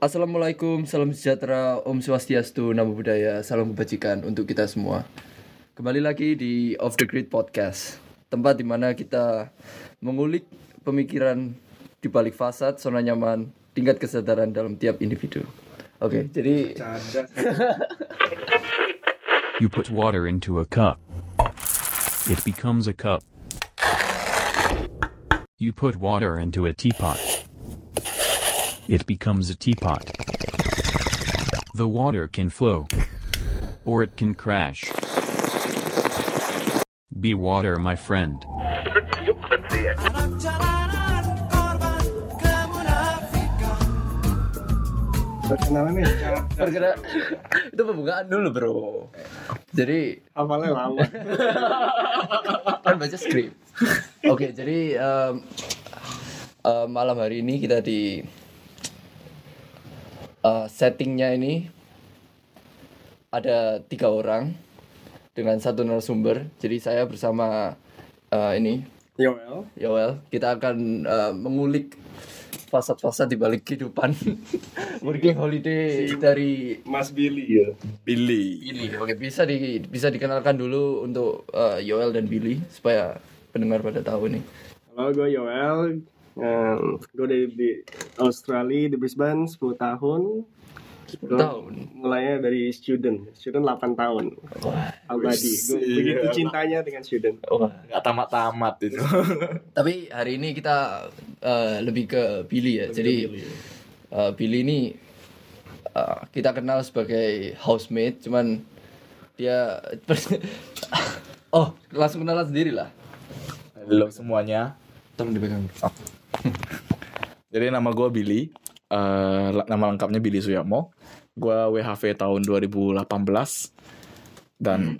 Assalamualaikum, salam sejahtera, Om Swastiastu, Namo Buddhaya, salam kebajikan untuk kita semua. Kembali lagi di Off the Grid Podcast, tempat di mana kita mengulik pemikiran di balik fasad, zona nyaman, tingkat kesadaran dalam tiap individu. Oke, jadi You put water into a cup. It becomes a cup. You put water into a teapot. It becomes a teapot. The water can flow. Or it can crash. Be water, my friend. Perkenalan nih, bergerak itu pembukaan dulu bro. Jadi hafalnya lama. kan baca skrip. Oke, jadi em, em, malam hari ini kita di eh, settingnya ini ada tiga orang dengan satu narasumber. Jadi saya bersama eh, ini Yoel, Yoel. Kita akan eh, mengulik fasad-fasad di balik kehidupan working holiday dari Mas Billy ya. Billy. Billy. Oke, bisa di bisa dikenalkan dulu untuk eh, Yoel dan Billy supaya pendengar pada tahu nih. Halo, gue Yoel. Gue dari di Australia di Brisbane 10 tahun. Tahun. Mulainya dari student, student 8 tahun. Abadi. Gue begitu iya. cintanya dengan student. Wah. Gak tamat-tamat itu. Tapi hari ini kita eh, lebih ke Billy ya. Jadi eh, Billy ini eh, kita kenal sebagai housemate, cuman dia oh langsung kenalan sendiri lah. Halo semuanya. Tolong dipegang. Jadi nama gue Billy. Eh, nama lengkapnya Billy Suyamo. Gue WHV tahun 2018 dan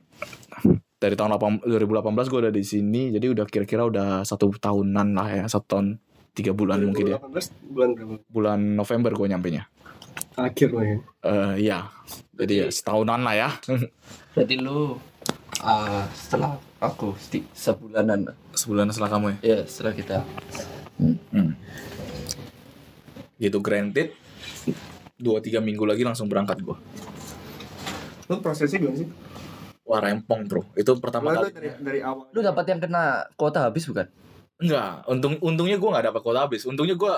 dari tahun 8 2018 gue udah di sini. Jadi udah kira-kira udah satu tahunan lah ya, satu tahun tiga bulan mungkin ya. 2018 bulan berapa? Bulan November gue nyampe nya. Akhir lah ya. Eh ya, jadi ya setahunan lah ya. Berarti lu ah, setelah aku seti- sebulanan Sebulan setelah kamu ya. ya setelah kita Hmm. Gitu granted. Dua tiga minggu lagi langsung berangkat gue. Lu prosesnya gimana sih? Wah rempong bro. Itu pertama kali. dari, dari awal. lu dapat yang kena kuota habis bukan? Enggak, untung untungnya gue nggak dapat kuota habis. Untungnya gue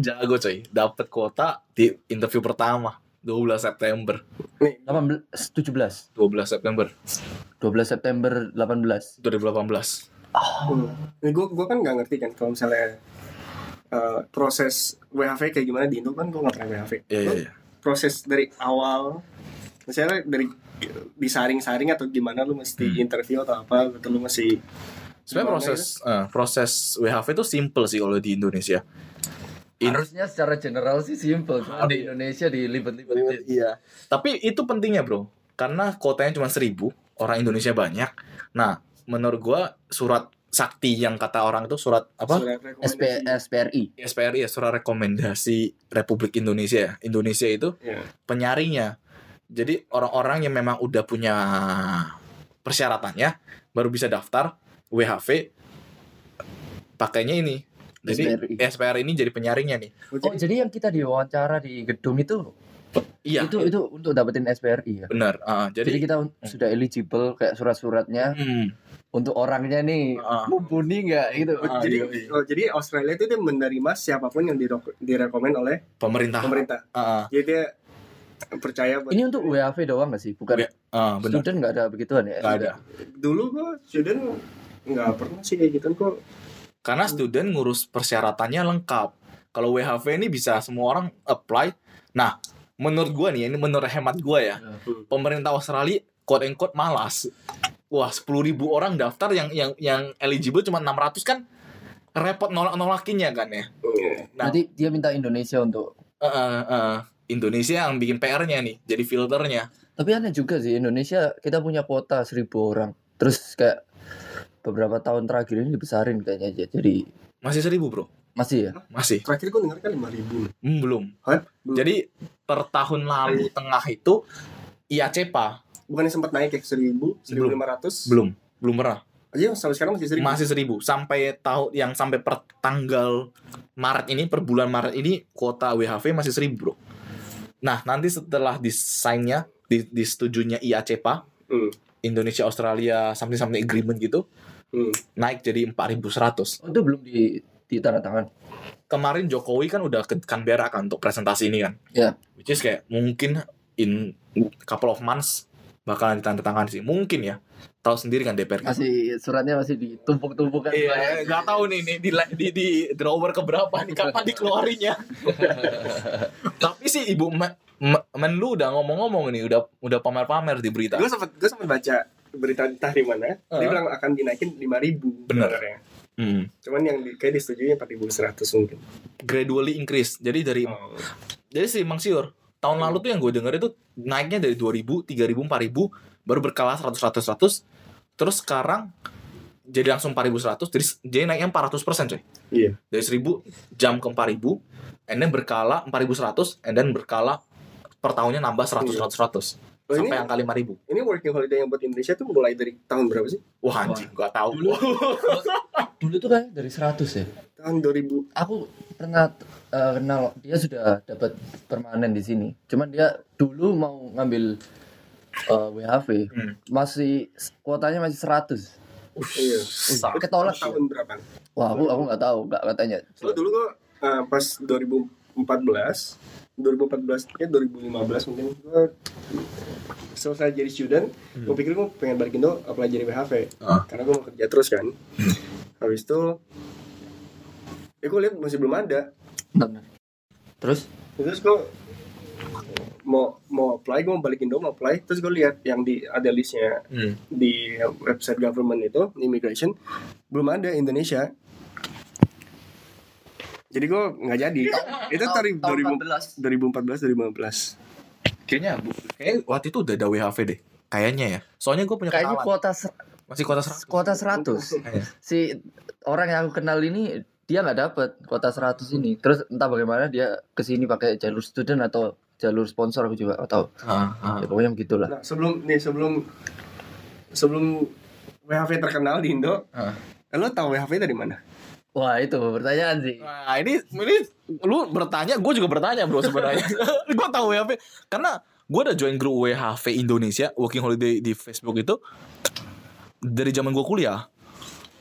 jago coy, dapat kuota di interview pertama 12 September. Nih, 18 17 12 September 12 September 18 2018. Hmm. Nih gue gue kan nggak ngerti kan kalau misalnya eh, proses WHV kayak gimana di Indo kan gue nggak pernah WHV. Iya Lu iya iya. Proses dari awal, misalnya dari disaring-saring atau gimana lu mesti Hmm. interview atau apa atau lu masih Sebenarnya proses eh, proses WHV itu simple sih kalau di Indonesia. In- harusnya secara general sih simple cuma di Indonesia dilibet-libetin Iya. Tapi itu pentingnya bro, karena kuotanya cuma 1000 orang Indonesia banyak. Nah, menurut gua surat sakti yang kata orang itu surat apa? surat SP? SPRI SPRI ya surat rekomendasi Republik Indonesia ya. Indonesia itu Iya. penyaringnya. Jadi orang-orang yang memang udah punya persyaratannya baru bisa daftar WHV pakainya ini. Jadi SPRI. SPR ini jadi penyaringnya nih. oh jadi yang kita diwawancara di gedung itu Iya, itu itu untuk dapetin SPRI ya benar. Ah, jadi, jadi, kita un- sudah eligible kayak surat-suratnya Hmm, untuk orangnya nih Ah. mumpuni nggak gitu Oh, jadi iya, iya. oh, jadi Australia itu dia menerima siapa pun yang direk- direkomend oleh pemerintah. pemerintah. Ah, ah. Jadi dia percaya ini untuk WHV doang nggak sih bukan Iya, ah, benar. student nggak ada begituan ya Nggak ada. dulu gua student nggak pernah sih kayak gitu kok. Karena student ngurus persyaratannya lengkap. Kalau WHV ini bisa semua orang apply. Nah, menurut gua nih, ini menurut hemat gua ya, pemerintah Australia quote and quote malas. Wah, 10.000 ribu orang daftar yang yang yang eligible cuma 600 kan repot nolak nolakinnya kan ya. Nah, Berarti dia minta Indonesia untuk eh, eh, eh, Indonesia yang bikin PR-nya nih, jadi filternya. tapi aneh juga sih Indonesia kita punya kuota seribu orang terus kayak beberapa tahun terakhir ini dibesarin kayaknya aja jadi Masih seribu bro, masih ya masih. Terakhir gua dengar kan lima ribu. Hmm, belum. Hah? Belum. Jadi per tahun lalu tengah itu IACEPA Bukannya sempat naik ya seribu, seribu lima ratus? belum belum pernah Aja sampai sekarang masih seribu. masih seribu sampai tahun yang sampai per tanggal Maret ini per bulan Maret ini kuota WHV masih seribu bro Nah, nanti setelah desainnya di disetujunya IACPA, Hmm. Indonesia Australia something something agreement gitu, Hmm. naik jadi 4100. Oh, itu belum di di tanda tangan. Kemarin Jokowi kan udah ke Canberra kan untuk presentasi ini kan. Ya. Which is kayak mungkin in couple of months bakalan ditandatangan sih. Mungkin ya. Tahu sendiri kan DPR. Masih suratnya masih ditumpuk-tumpuk kan. Iya, nggak tahu nih nih di, di, di drawer keberapa nih kapan dikeluarinnya. Tapi sih Ibu Me- Me- Menlu udah ngomong-ngomong nih, udah udah pamer-pamer di berita. Gue sempet gue sempet baca berita entah di mana. Dia Heeh. bilang akan dinaikin 5000 Bener. sebenarnya. Hmm. Cuman yang di, kayak disetujui 4100 mungkin. Gradually increase. Jadi dari Oh. jadi sih Mang Siur, tahun lalu tuh yang gue denger itu naiknya dari 2000, 3000, 4000 baru berkala 100 100 100 terus sekarang jadi langsung 4100 jadi jadi naiknya 400% coy. Iya. Dari 1000 jam ke 4000 and then berkala 4100 and then berkala per tahunnya nambah 100 Iya. 100 100 Oh, sampai ini, angka 5000. ini working holiday yang buat Indonesia tuh mulai dari tahun berapa sih? Wah anjing, gak tahu. Dulu tuh kan dari 100 ya. Tahun 2000. Aku pernah eh, kenal dia sudah dapat permanen di sini. Cuman dia dulu mau ngambil eh, WHV Hmm. masih kuotanya masih 100. Iya. Uh, ketolak ya. Tahun berapa? Wah, aku aku nggak tahu, nggak katanya. So, dulu gue uh, pas 2014 2014 ya 2015 mungkin gue selesai jadi student gue pikir gue pengen balik Indo apply jadi WHV Ah. karena gue mau kerja terus kan habis itu ya gue lihat masih belum ada Benar. Terus terus gue mau mau apply gue mau balik Indo mau apply terus gue lihat yang di ada listnya Hmm. di website government itu immigration belum ada Indonesia jadi gue nggak jadi itu dari 2000 2014 2015 Kayaknya bu, kayak waktu itu udah ada WHV deh. Kayaknya ya. Soalnya gue punya kayaknya kuota ser- Masih kota 100. kuota 100. Kayaknya. si orang yang aku kenal ini dia nggak dapet kuota 100 ini. Terus entah bagaimana dia ke sini pakai jalur student atau jalur sponsor aku juga tahu. Ah, ah. Ya, pokoknya begitulah. nah sebelum nih sebelum sebelum WHV terkenal di Indo Ah. lo tahu WHV dari mana Wah itu pertanyaan sih. Nah ini ini lu bertanya, gue juga bertanya bro sebenarnya. gue tahu WHV karena gue udah join grup WHV Indonesia Working Holiday di Facebook itu dari zaman gue kuliah.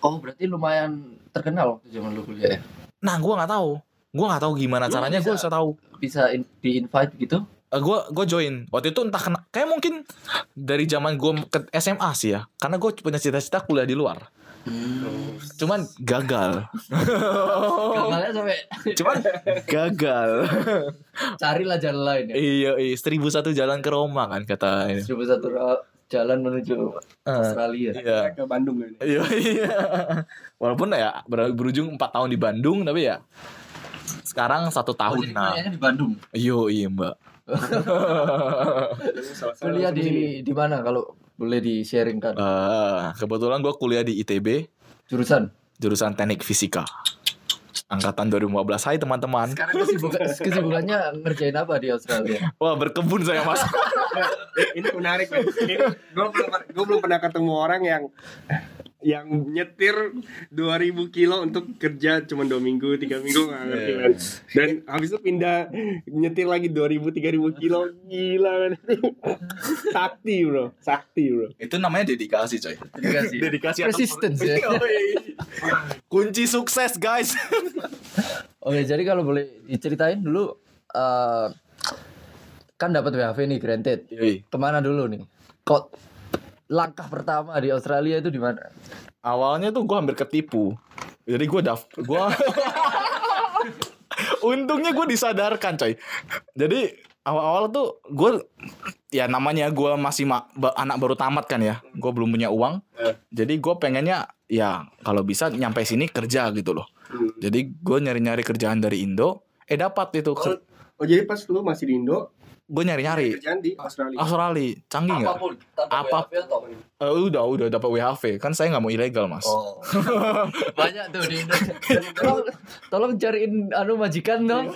Oh berarti lumayan terkenal waktu zaman lu kuliah. Ya? Nah gue nggak tahu, gue nggak tahu gimana Lu caranya gue bisa- tahu. Bisa in- di invite gitu? gue gue join. Waktu itu entah kena kayak mungkin dari zaman gue ke SMA sih ya. Karena gue punya cita-cita kuliah di luar. Cuman gagal. Gagalnya sampai cuman gagal. Carilah jalan lain ya. iya iya. Seribu satu jalan ke Roma kan kata ini. Seribu satu ra- jalan menuju Australia. iya ke Bandung kan iya iya walaupun ya ber- berujung empat tahun di Bandung tapi ya sekarang satu Oh, tahun jadi nah di Bandung. Yo iya mbak Kuliah di di mana kalau boleh di sharing kan? Eh, kebetulan gue kuliah di ITB Jurusan. jurusan teknik fisika angkatan 2015 hai teman-teman Sekarang kesibukan, kesibukannya ngerjain apa di Australia? wah berkebun saya mas ini menarik nih. Ini gue belum gue belum pernah ketemu orang yang yang nyetir 2000 kilo untuk kerja cuma dua minggu tiga minggu nggak ngerti Iya. man. dan habis itu pindah nyetir lagi 2000 3000 kilo gila man sakti bro sakti bro itu namanya dedikasi coy Dedikasi. dedikasi atau- Persistence ya. Kunci sukses guys Oke, jadi kalau boleh diceritain dulu eh, kan dapat WHV nih granted. Ke mana dulu nih? Kok langkah pertama di Australia itu di mana? awalnya tuh gue hampir ketipu. Jadi gue daf gue untungnya gue disadarkan coy. Jadi awal-awal tuh gue ya namanya gue masih ma- anak baru tamat kan ya. Gue belum punya uang. Eh. jadi gue pengennya ya kalau bisa nyampe sini kerja gitu loh. Hmm. jadi gue nyari-nyari kerjaan dari Indo. Eh dapat itu. Oh, oh jadi pas lu masih di Indo gue nyari-nyari kerjaan di Australia Australia canggih nggak tanpa Apa- WHV atau Eh, udah udah dapat WHV kan saya nggak mau ilegal mas Oh. Banyak tuh di Indonesia. tolong, tolong cariin anu majikan dong.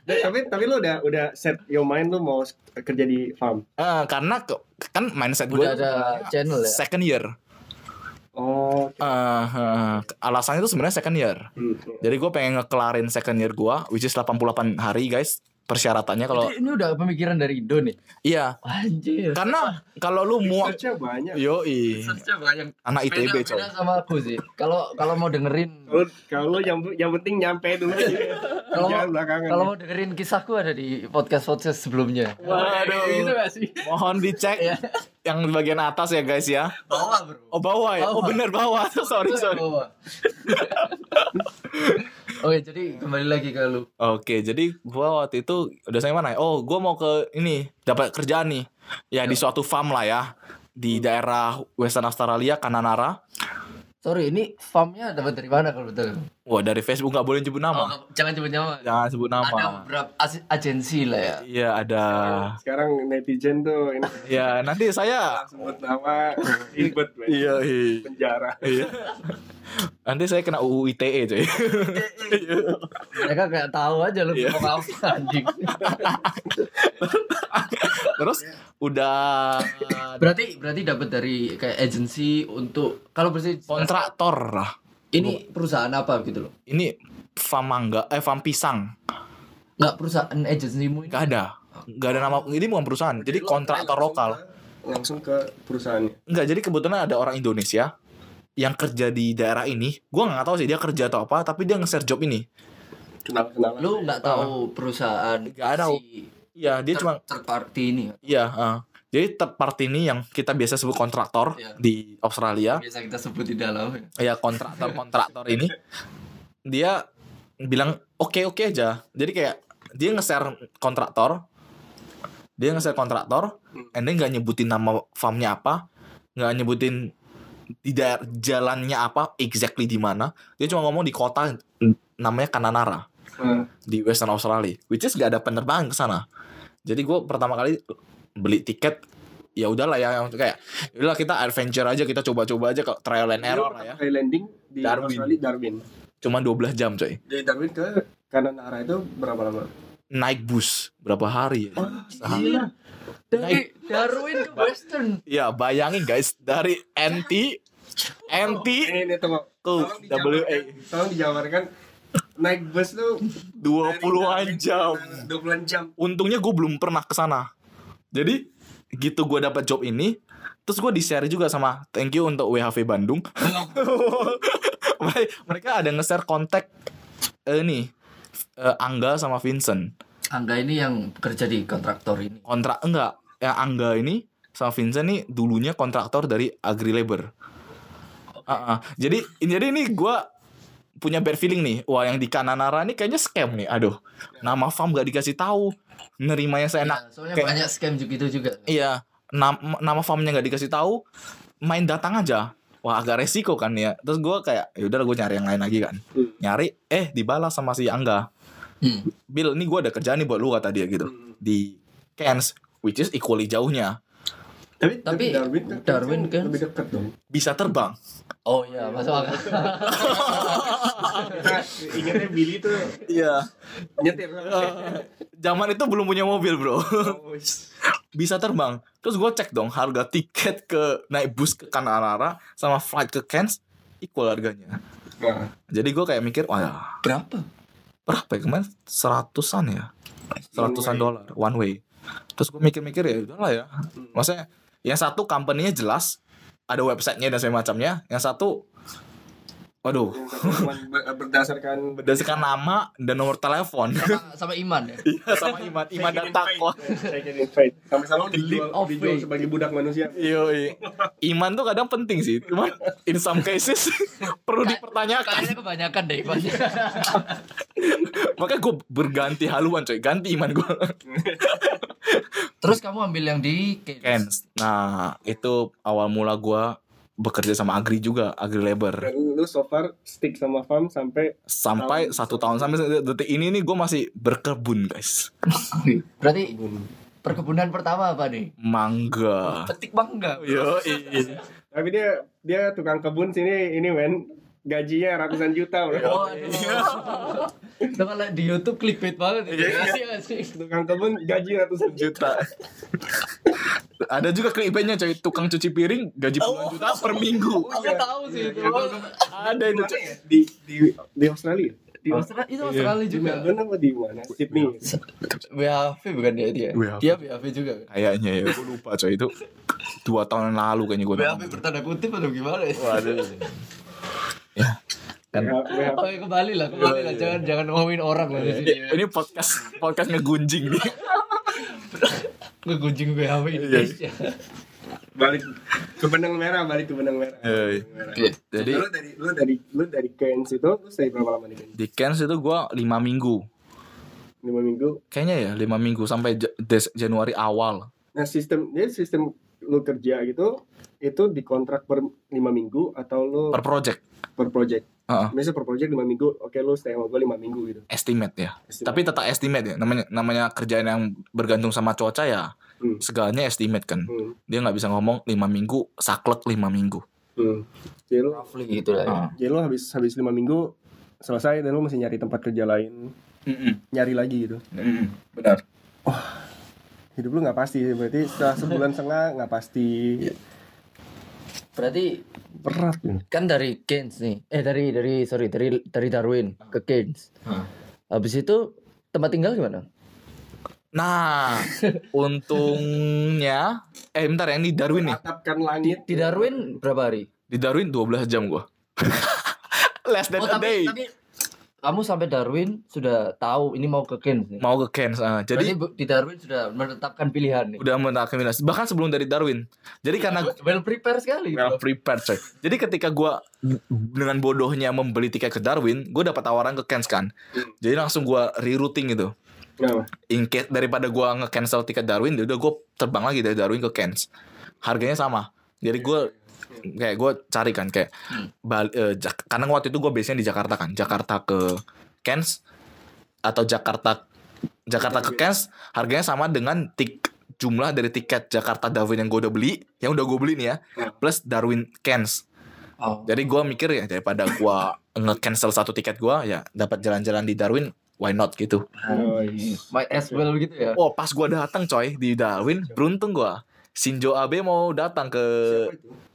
Dan- tapi tapi lu udah udah set your mind lu mau kerja di farm Eh, karena ke- kan mindset gue Udah ada channel ya. second year. oh Eh, eh, alasannya itu sebenarnya second year. hmm. Jadi gue pengen ngekelarin second year gue, which is 88 hari guys. Persyaratannya kalau Ini udah pemikiran dari Indo nih. iya Anjir. karena kalau lu mau Research-nya banyak. Research-nya banyak. anak ITB Beda, coy beda sama aku sih. Kalau kalau mau dengerin Kalau yang yang penting nyampe dulu aja. Kalau- kalau mau dengerin kisahku ada di podcast podcast sebelumnya. Waduh. gitu gak sih? mohon dicek Iya. yang bagian atas ya guys ya Bawa bro. oh bawah ya oh Bawah. bener bawah sorry sorry. Oke, jadi kembali lagi ke lu. Oke, jadi gua waktu itu udah saya mana? ya? Oh, gua mau ke ini dapat kerjaan nih. Ya di suatu farm lah ya di daerah Western Australia, Kananara. Sorry, ini farmnya dapat dari mana kalau betul? Wah dari Facebook nggak boleh Oh, nyebut nama. nggak- jangan sebut nama. Jangan sebut Ada nama. beberapa as- agensi lah ya. Iya ada. Sekarang netizen tuh ini Ya nanti saya. sebut nama ribet. Iya iya. penjara. Iya. Nanti saya kena UU ITE coy. Mereka kayak tahu aja lu Iya. mau apa anjing. Terus udah berarti berarti dapat dari kayak agensi untuk kalau bersih kontraktor lah. Ini perusahaan apa gitu loh. Ini farm mangga, eh farm pisang. Nggak perusahaan agensimu ini. Gak ada. Gak ada nama. Ini bukan perusahaan. Jadi kontraktor lokal. ke- Langsung ke perusahaannya. Enggak, jadi kebetulan ada orang Indonesia yang kerja di daerah ini. Gua nggak tahu sih dia kerja atau apa, tapi dia nge-share job ini. Kenal kenalan. Lu nggak tahu perusahaan Nggak tahu. si Iya, dia cuma third party ini. iya, heeh. Jadi third party ini yang kita biasa sebut kontraktor Iya. di Australia. Biasa kita sebut di dalam. Ya kontraktor-kontraktor ini dia bilang oke-oke aja. Jadi kayak dia nge-share kontraktor. Dia nge-share kontraktor, and then nggak nyebutin nama farmnya apa, nggak nyebutin di daerah jalannya apa, exactly di mana. Dia cuma ngomong di kota namanya Kananara Nah, di Western Australia, which is gak ada penerbangan ke sana. Jadi gue pertama kali beli tiket ya udahlah ya yang kayak ya udahlah kita adventure aja kita coba-coba aja ke trial and error lah ya. High landing di Darwin. Australia Darwin. Cuma 12 jam coy. Dari Darwin ke Kananara itu berapa lama? Naik bus berapa hari ya? Sehari. Dari Darwin ke Western. Ya bayangin guys dari NT NT Ini ini tunggu. Tuh, Tolong WA. Tolong dijabarkan naik bus tuh 20-an jam. 20-an jam. Untungnya gue belum pernah ke sana. Jadi gitu gue dapat job ini, terus gue di share juga sama thank you untuk WHV Bandung. Mereka ada nge-share kontak eh, nih eh, Angga sama Vincent. Angga ini yang kerja di kontraktor ini. Kontrak enggak, yang Angga ini sama Vincent nih dulunya kontraktor dari Agri Labor. Ah, ah. Jadi jadi ini gue punya bad feeling nih. Wah yang di Kananara ini kayaknya scam nih. Aduh, nama farm gak dikasih tahu. Nerimanya saya enak. Iya, soalnya Kayak- banyak scam gitu juga. Iya, nama, nama farmnya nggak dikasih tahu, main datang aja. Wah agak resiko kan ya. Terus gue kayak, yaudah gue nyari yang lain lagi kan. Hmm. Nyari, eh dibalas sama si Angga. Hmm. Bill, ini gue ada kerjaan nih buat lu kata dia gitu. Hmm. Di Cairns, which is equally jauhnya. Tapi, Tapi Darwin, kan- Darwin kan- lebih dekat dong. Bisa terbang. Oh iya, masuk akal. Kita ingatnya Billy tuh Iya. nyetir. Zaman itu belum punya mobil bro. Bisa terbang. Terus gue cek dong harga tiket ke naik bus ke Kanarara sama flight ke Cairns equal harganya. Nah, Jadi gue kayak mikir, wah ya, Berapa? berapa ya kemarin seratusan ya seratusan dolar one way terus gue mikir-mikir ya udahlah ya maksudnya yang satu company-nya jelas ada websitenya dan semacamnya yang satu waduh. Ber- berdasarkan berdasarkan nama dan nomor telepon. Sama, sama Iman ya. Iya, sama iman. Iman dan takwa. Sampai selalu dijual, dijual sebagai budak manusia. Iya, iman tuh kadang penting sih cuman in some cases perlu dipertanyakan. Kayaknya kebanyakan deh Iman. makanya gue berganti haluan coy. Ganti iman gue Terus kamu ambil yang di. Cairns. Nah itu awal mula gue bekerja sama agri juga agri labor. Dan lu so far stick sama farm sampai sampai satu tahun sampai detik ini nih gue masih berkebun guys. Berarti perkebunan pertama apa nih? mangga. Petik mangga. yo tapi dia dia tukang kebun sini ini men gajinya ratusan juta bro. Oh, aduh. Itu kalau di YouTube clickbait banget ya. Iya sih. tukang kebun gaji ratusan juta. ada juga clickbaitnya coy tukang cuci piring gaji puluhan juta per minggu Aku tahu sih itu. ada itu coy di di di Australia Di Australia itu Australia Di juga. Melbourne apa di mana? Sydney. WHV bukan dia dia. Dia WHV juga. Kayaknya ya, gue lupa coy itu dua tahun lalu kayaknya gue. WHV bertanda kutip atau gimana ya? Waduh. ya. Kan. WH- Oke kembali lah, kembali lah. Jangan jangan ngomongin orang lah di sini. ya. Ini podcast podcast ngegunjing nih. Ngegunjing WHV Indonesia. balik ke benang merah, balik ke benang merah. Iya, iya. Benang merah. Oke. Jadi lu dari lu dari lu dari Cairns itu lu stay berapa lama di Cairns? di Cairns itu gue lima minggu. Lima minggu. Kayaknya ya lima minggu sampai Des- Januari awal. Nah sistem dia sistem lu kerja gitu itu dikontrak per lima minggu atau lu Per project. Per project? Heeh. Biasanya per project lima minggu. Oke lu stay sama gue lima minggu gitu. Estimate ya. Estimate. Tapi tetap estimate ya. Namanya namanya kerjaan yang bergantung sama cuaca ya. Hmm. Segalanya estimate kan. Hmm. Dia nggak bisa ngomong lima minggu saklek lima minggu. Hmm. Jadi lu Roughly gitu lah. ya. Ah. jadi lu habis habis lima minggu selesai dan lu mesti nyari tempat kerja lain nyari lagi gitu Benar. hidup lu nggak pasti berarti setelah sebulan setengah nggak pasti Berarti berat kan dari Keynes nih. Eh dari dari sorry dari dari Darwin ke Keynes. Habis itu tempat tinggal gimana? Nah, untungnya eh bentar yang di Darwin nih. atapkan langit Di Darwin berapa hari? Di Darwin 12 jam gua. Less than Oh, a day. tapi, tapi kamu sampai Darwin sudah tahu ini mau ke Keynes nih. Mau ke Cairns. ah. Jadi bu- di Darwin sudah menetapkan pilihan nih. udah menetapkan minus. Bahkan sebelum dari Darwin. Jadi karena well prepared sekali. well prepared coy. Jadi ketika gua dengan bodohnya membeli tiket ke Darwin, gue dapat tawaran ke Cairns kan. Jadi langsung gua rerouting gitu. Kenapa? In case daripada gua nge-cancel tiket Darwin, ya udah gue terbang lagi dari Darwin ke Cairns. Harganya sama. Jadi gue kayak gue cari kan kayak Bal- eh, Jak- karena waktu itu gue biasanya di Jakarta kan, Jakarta ke Cairns atau Jakarta Jakarta ke Cairns harganya sama dengan tik jumlah dari tiket Jakarta Darwin yang gue udah beli, yang udah gue beli nih ya, plus Darwin Cairns. Oh. Jadi gue mikir ya daripada gue nge-cancel satu tiket gue ya dapat jalan-jalan di Darwin, why not gitu. Oh, iya. Might as well gitu ya. Oh pas gua datang coy di Darwin beruntung gua Shinzo Abe mau datang ke?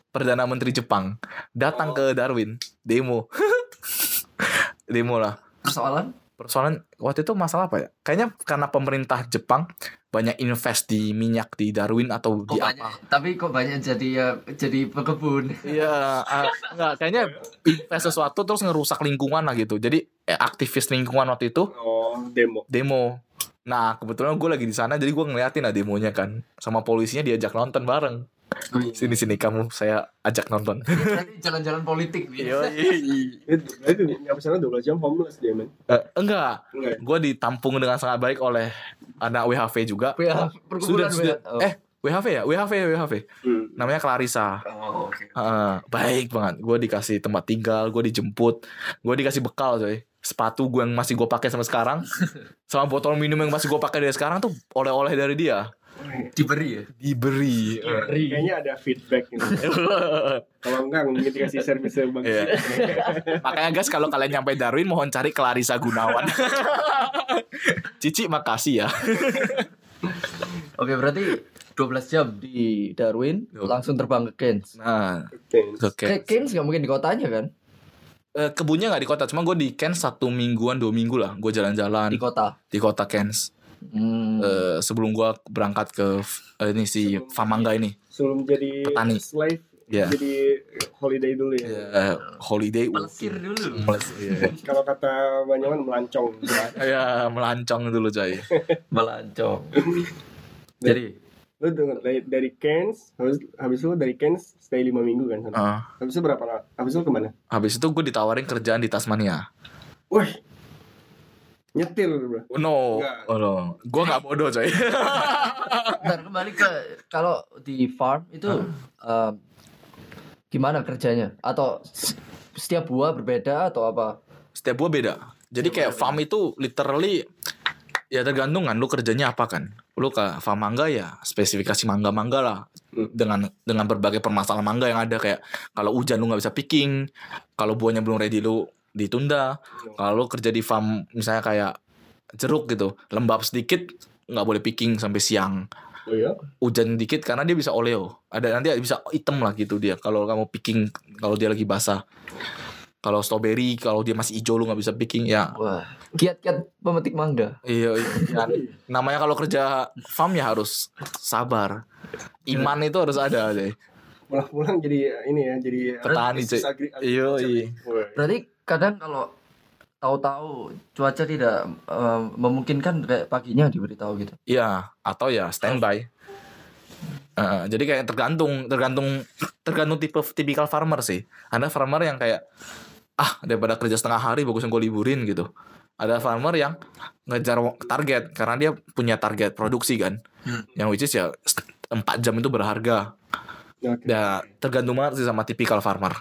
Perdana Menteri Jepang datang ke Darwin demo demo lah Persoalan? persoalan waktu itu masalah apa ya kayaknya karena pemerintah Jepang banyak invest di minyak di Darwin atau Kok di banyak, apa tapi kok banyak jadi ya jadi pekebun. Iya, ah, enggak kayaknya invest sesuatu terus ngerusak lingkungan lah gitu. Jadi eh, aktivis lingkungan waktu itu Oh, demo. demo. Nah kebetulan gue lagi di sana jadi gue ngeliatin lah demonya kan sama polisinya diajak nonton bareng. Sini sini kamu saya ajak nonton. Jalan-jalan politik nih. Itu itu nggak bisa 12 jam homeless dia men. Eh, enggak, Enggak. ya? gue ditampung dengan sangat baik oleh anak WHV juga. Perkumpulan Sudah sudah. WH. Eh WHV ya, WHV WHV. Hmm. Namanya Clarissa. Oh, oke. Heeh, baik banget. Gue dikasih tempat tinggal, gue dijemput, gue dikasih bekal coy. Sepatu gue yang masih gue pakai sampai sekarang, sama botol minum yang masih gue pakai dari sekarang tuh oleh-oleh dari dia. Diberi ya. Diberi. Kayaknya ada feedback gitu. Kalau enggak mungkin dikasih servis yang bagus. Iya. Makanya guys kalau kalian nyampe Darwin mohon cari Clarissa Gunawan. Cici makasih ya. Oke, berarti 12 jam di Darwin, langsung terbang ke Keynes. Nah. Ke Keynes nggak mungkin di kotanya kan? Eh, kebunnya nggak di kota, cuma gue di Cairns satu mingguan dua minggu lah. Gue jalan-jalan Di kota. di kota Cairns. Hmm. Eh, sebelum gue berangkat ke eh, ini si Famangga ini. Sebelum jadi Petani. slave, Iya. jadi holiday dulu ya. Eh, holiday. Melesir dulu. Meles- iya. Kalau kata Banyaman melancong. Ya, melancong dulu coy. Melancong. Jadi Lu dari, dari Cairns, habis, habis lu dari Cairns stay 5 minggu kan? sana? Ah, Habis itu berapa lama? Habis itu ke mana? habis itu gue ditawarin kerjaan di Tasmania. Wah, nyetir bro. No, Enggak. oh no. gue nggak bodoh coy. Ntar kembali ke kalau di farm itu um, gimana kerjanya? Atau setiap buah berbeda atau apa? setiap buah beda. Jadi kayak farm itu literally ya tergantung kan lu kerjanya apa kan. Lu ke farm mangga ya spesifikasi mangga-mangga lah Hmm. dengan dengan berbagai permasalahan mangga yang ada kayak kalau hujan lu nggak bisa picking, kalau buahnya belum ready lu ditunda. Kalau lu kerja di farm misalnya kayak jeruk gitu, lembab sedikit nggak boleh picking sampai siang. Oh iya? Hujan dikit karena dia bisa oleo. Ada nanti bisa hitam lah gitu dia kalau kamu picking kalau dia lagi basah. Kalau strawberry kalau dia masih hijau lu nggak bisa picking ya. Wah, kiat-kiat pemetik mangga. Iya, iya. namanya kalau kerja farm ya harus sabar. Iman itu harus ada deh. pulang-pulang jadi ini ya jadi Petani, Iya, iya. Wah. Berarti kadang kalau tahu-tahu cuaca tidak eh, memungkinkan kayak paginya diberitahu gitu. Iya, atau ya standby. Eh, jadi kayak tergantung, tergantung, tergantung tipe tipikal farmer sih. Ada farmer yang kayak ah daripada kerja setengah hari bagusnya gue liburin gitu. Ada farmer yang ngejar target karena dia punya target produksi kan. Yang which is ya 4 jam itu berharga. Oke. Ya tergantung banget sih sama tipikal farmer.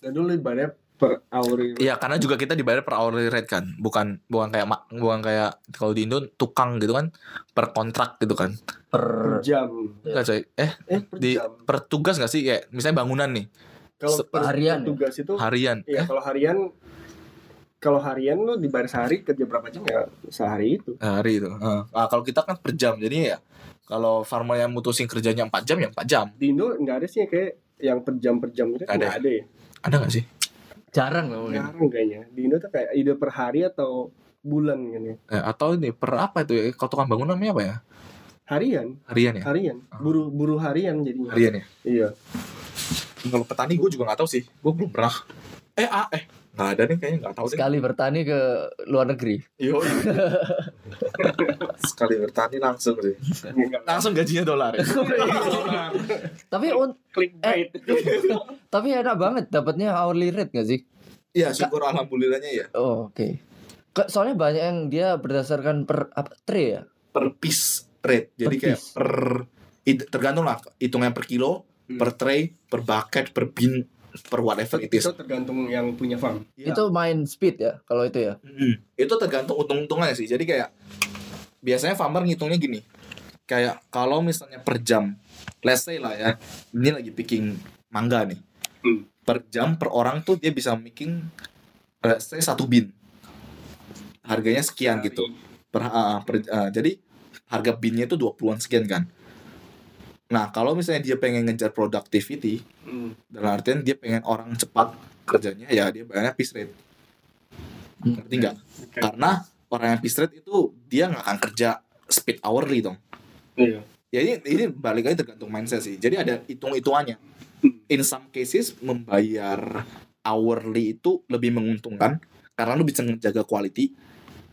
Dan dulu ibaratnya per hour itu. Iya, karena juga kita dibayar per hourly rate kan, bukan bukan kayak bukan kayak kalau di Indo tukang gitu kan per kontrak gitu kan. per Per jam. Enggak coy. Eh, Eh per di jam. per tugas gak sih kayak misalnya bangunan nih Kalau se- per harian ya? tugas itu harian Iya, eh, kalau harian kalau harian lu dibayar sehari kerja berapa jam ya sehari itu. hari itu Heeh. nah, kalau kita kan per jam jadi ya kalau farmer yang mutusin kerjanya 4 jam ya 4 jam Di Indo nggak ada sih kayak yang per jam per jam itu Nggak ada nggak ada ya. ada gak sih jarang lah mungkin. Jarang kayaknya. Di Indo tuh kayak ide per hari atau bulan kan ya. Eh, atau ini per apa itu ya kalau tukang bangunan namanya apa ya Harian, harian ya harian. Buruh buruh harian jadinya. harian ya Iya. kalau petani gue juga nggak tahu sih gue belum pernah eh ah eh nggak ada nih kayaknya nggak tahu deh Sekali bertani ke luar negeri. Yo, sekali bertani langsung sih langsung gajinya dolar ya Tapi un- clickbait. tapi enak banget dapatnya hourly rate gak sih? Iya syukur alhamdulillahnya ya Oh, oke. Ke- Soalnya banyak yang dia berdasarkan per apa tray ya. per piece rate jadi Per kayak piece. per tergantung lah hitungnya per kilo Hmm. per tray per bucket per bin per whatever it is Itu tergantung yang punya farm. Iya. Itu main speed ya kalau itu ya. Mm. itu tergantung untung-untungannya sih jadi kayak biasanya farmer ngitungnya gini kayak kalau misalnya per jam let's say lah ya ini lagi picking mangga nih Hmm. per jam per orang tuh dia bisa making let's say satu bin harganya sekian gitu per, ah, per- ah, jadi harga binnya itu 20-an sekian kan nah kalau misalnya dia pengen ngejar productivity Hmm. dalam artian dia pengen orang cepat kerjanya ya dia bayarnya piece rate Hmm. ngerti nggak Oke. karena orang yang piece rate itu dia nggak akan kerja speed hourly dong Iya. ya ini, ini balik lagi tergantung mindset sih jadi ada hitung hitungannya in some cases membayar hourly itu lebih menguntungkan karena lu bisa ngejaga quality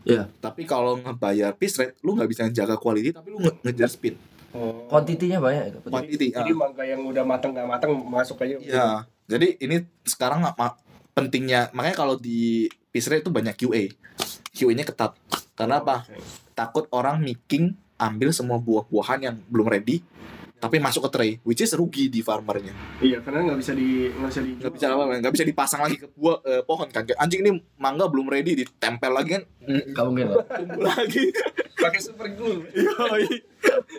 Iya. tapi kalau ngebayar piece rate lu nggak bisa ngejaga quality tapi lu nge- ngejar speed Oh. Kuantitinya banyak itu. quantity Jadi ah. mangga yang udah matang nggak matang masuk aja. Iya. Jadi ini sekarang nggak ma- pentingnya makanya kalau di rate itu banyak QA. QA-nya ketat. Karena apa? Takut orang making ambil semua buah-buahan yang belum ready tapi masuk ke tray, which is rugi di farmernya. Iya, karena nggak bisa di nggak bisa di Nggak bisa apa nggak bisa dipasang lagi ke buah eh, pohon kan. Anjing ini mangga belum ready ditempel lagi kan mm, Gak mungkin tumbuh lagi. pakai super glue.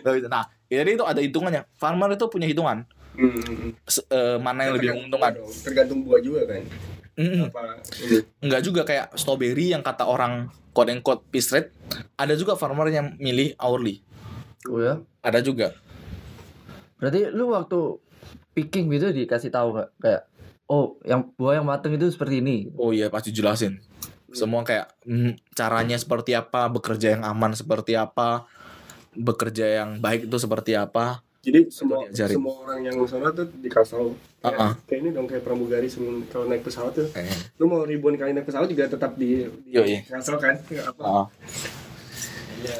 Nggak bisa. Nah, jadi itu ada hitungannya. Farmer itu punya hitungan Hmm. se- eh, mana yang lebih menguntungkan. Tergantung buah juga kan. Apa ini? Enggak juga kayak strawberry yang kata orang quote and quote piece rate ada juga farmer yang milih hourly Oh ya. ada juga Berarti lu waktu picking gitu dikasih tahu nggak kayak oh yang buah yang mateng itu seperti ini. oh iya pasti jelasin semua kayak mm, caranya seperti apa bekerja yang aman seperti apa bekerja yang baik itu seperti apa Jadi semua diajarin. semua orang yang sana tuh dikasih tahu. Kayak, Uh-uh. kayak ini dong kayak pramugari sebelum kalau naik pesawat tuh. eh, Lu mau ribuan kali naik pesawat juga tetap di, di Yoi. ngasal kan? Apa? ah, Iya.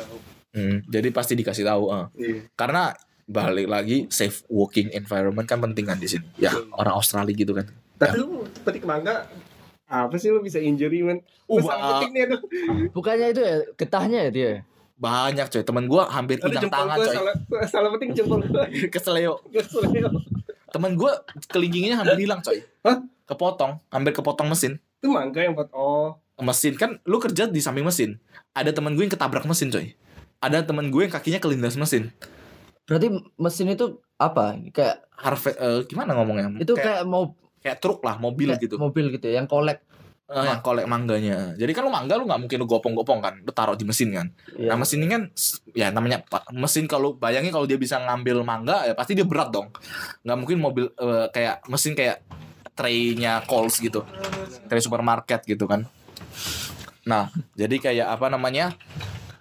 mm, jadi pasti dikasih tahu ah. Iya. karena balik lagi safe working environment kan penting kan di sini. Ya orang Australia gitu kan. Tapi lu petik mangga apa sih lu bisa injury man? Uh, petik nih aduh. Bukannya itu ya getahnya ya? Dia. banyak coy. Temen gua hampir hilang tangan coy. salah salah petik jempol gua. keseleo Kesel. temen gua kelingkingnya hampir hilang coy. Hah? kepotong hampir kepotong mesin. Itu mangga yang buat oh. Mesin. Kan lu kerja di samping mesin. Ada temen gue yang ketabrak mesin coy. Ada temen gue yang kakinya kelindas mesin Berarti mesin itu apa? Kayak Harvey eh, gimana ngomongnya itu kayak, kayak mau kayak truk lah mobil kayak gitu Mobil gitu ya, yang kolek. Eh, yang kolek mangganya jadi kan lu mangga lu nggak mungkin lu gopong-gopong kan lu taruh di mesin kan Iya. Nah mesin ini kan ya namanya mesin kalau bayangin kalau dia bisa ngambil mangga ya pasti dia berat dong. Nggak mungkin mobil eh, kayak mesin kayak tray-nya Coles gitu. Tray supermarket gitu kan. Nah, jadi kayak apa namanya?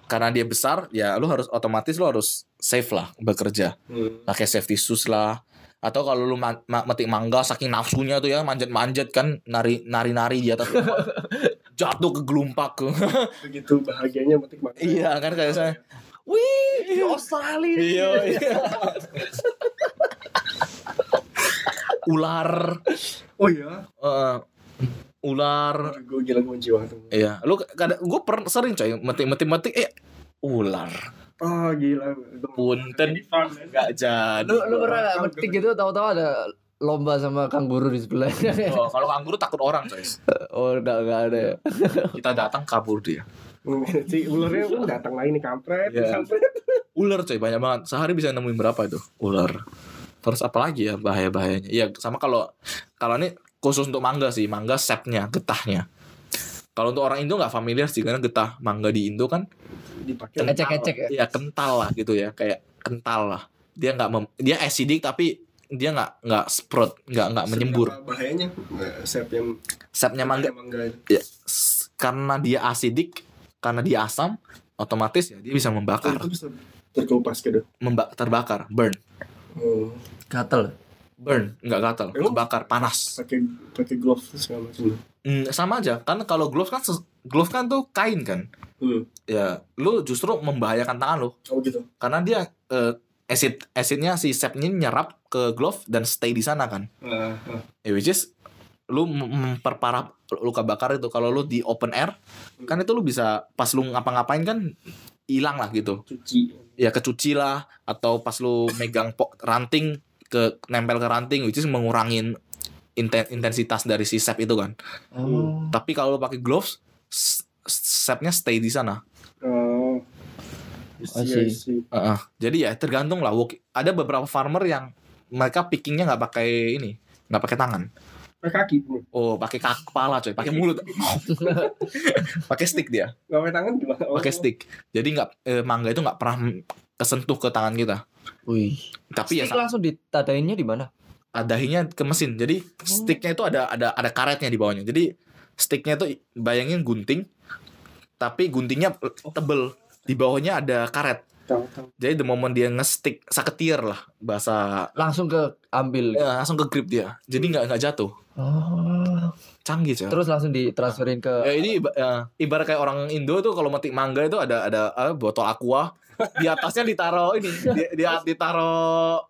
Karena dia besar, ya lu harus otomatis lu harus safe lah bekerja. Hmm. Pakai safety shoes lah. Atau kalau lu ma- ma- metik mangga saking nafsunya tuh ya manjat-manjat kan nari nari-nari di atas jatuh ke gelumpak Begitu bahagianya metik mangga. iya kan kayak saya wih di Australia iya, iya. ular Oh iya. eh, ular Gue gila gue benci banget. iya lu kadang gue per sering coy metik metik metik eh ular Oh gila. punten man. nggak jadi Lu lu pernah gak metik gitu tahu-tahu ada lomba sama kanguru di sebelahnya. Oh, kalau kanguru takut orang coy oh, enggak enggak ada ya. kita datang kabur dia si ularnya pun datang lagi nih kampret, Iya. kampret. ular coy banyak banget sehari bisa nemuin berapa itu ular terus apa lagi ya bahaya bahayanya iya sama kalau kalau ini khusus untuk mangga sih mangga sepnya getahnya kalau untuk orang Indo nggak familiar sih karena getah mangga di Indo kan Dipakai. Ecek-ecek ya. Iya kental lah gitu ya kayak kental lah dia nggak mem- dia acidic tapi dia nggak nggak sprout nggak nggak menyembur Bahayanya sep yang sepnya mangga mangga. ya, karena dia acidic karena dia asam otomatis ya dia bisa membakar Itu bisa terkelupas gitu. memba- terbakar burn Oh. Gatel. Burn nggak gatal Emang? kebakar panas Pakai pakai glove segala macam. Hmm, sama aja kan kalau glove kan ses- glove kan tuh kain kan Hmm. ya lu justru membahayakan tangan lu Oh gitu. karena dia eh, acid acidnya si sepnya nyerap ke glove dan stay di sana kan Ah, ah. ya which is lu mem- memperparah luka bakar itu kalau lu di open air kan itu lu bisa pas lu ngapa-ngapain kan hilang lah gitu Cuci. ya kecuci lah atau pas lu megang po- ranting ke nempel ke ranting which is mengurangin inten- intensitas dari si sep itu kan Oh. tapi kalau lu pakai gloves s- sepnya stay di sana Oh. I see. I see. Heeh. jadi ya tergantung lah ada beberapa farmer yang mereka pickingnya nggak pakai ini nggak pakai tangan Pakai kaki. Hmm. oh pakai kepala coy pakai mulut pakai stick dia Nggak pakai tangan gimana? Oh. pakai stick jadi nggak eh, mangga itu nggak pernah kesentuh ke tangan kita Wih. tapi ya Stick langsung ditadainnya di mana? dahinya ke mesin. Jadi sticknya itu ada ada ada karetnya di bawahnya. Jadi sticknya itu bayangin gunting tapi guntingnya tebel. Di bawahnya ada karet. Jadi the moment dia nge-stick saketir lah bahasa Langsung ke ambil. ya, langsung ke grip dia. Jadi nggak nggak jatuh. Oh. canggih coy Terus langsung ditransferin ke Ya, ini ya, ibarat kayak orang Indo tuh kalau metik mangga itu ada ada eh, botol aqua di atasnya ditaro ini di, di ditaro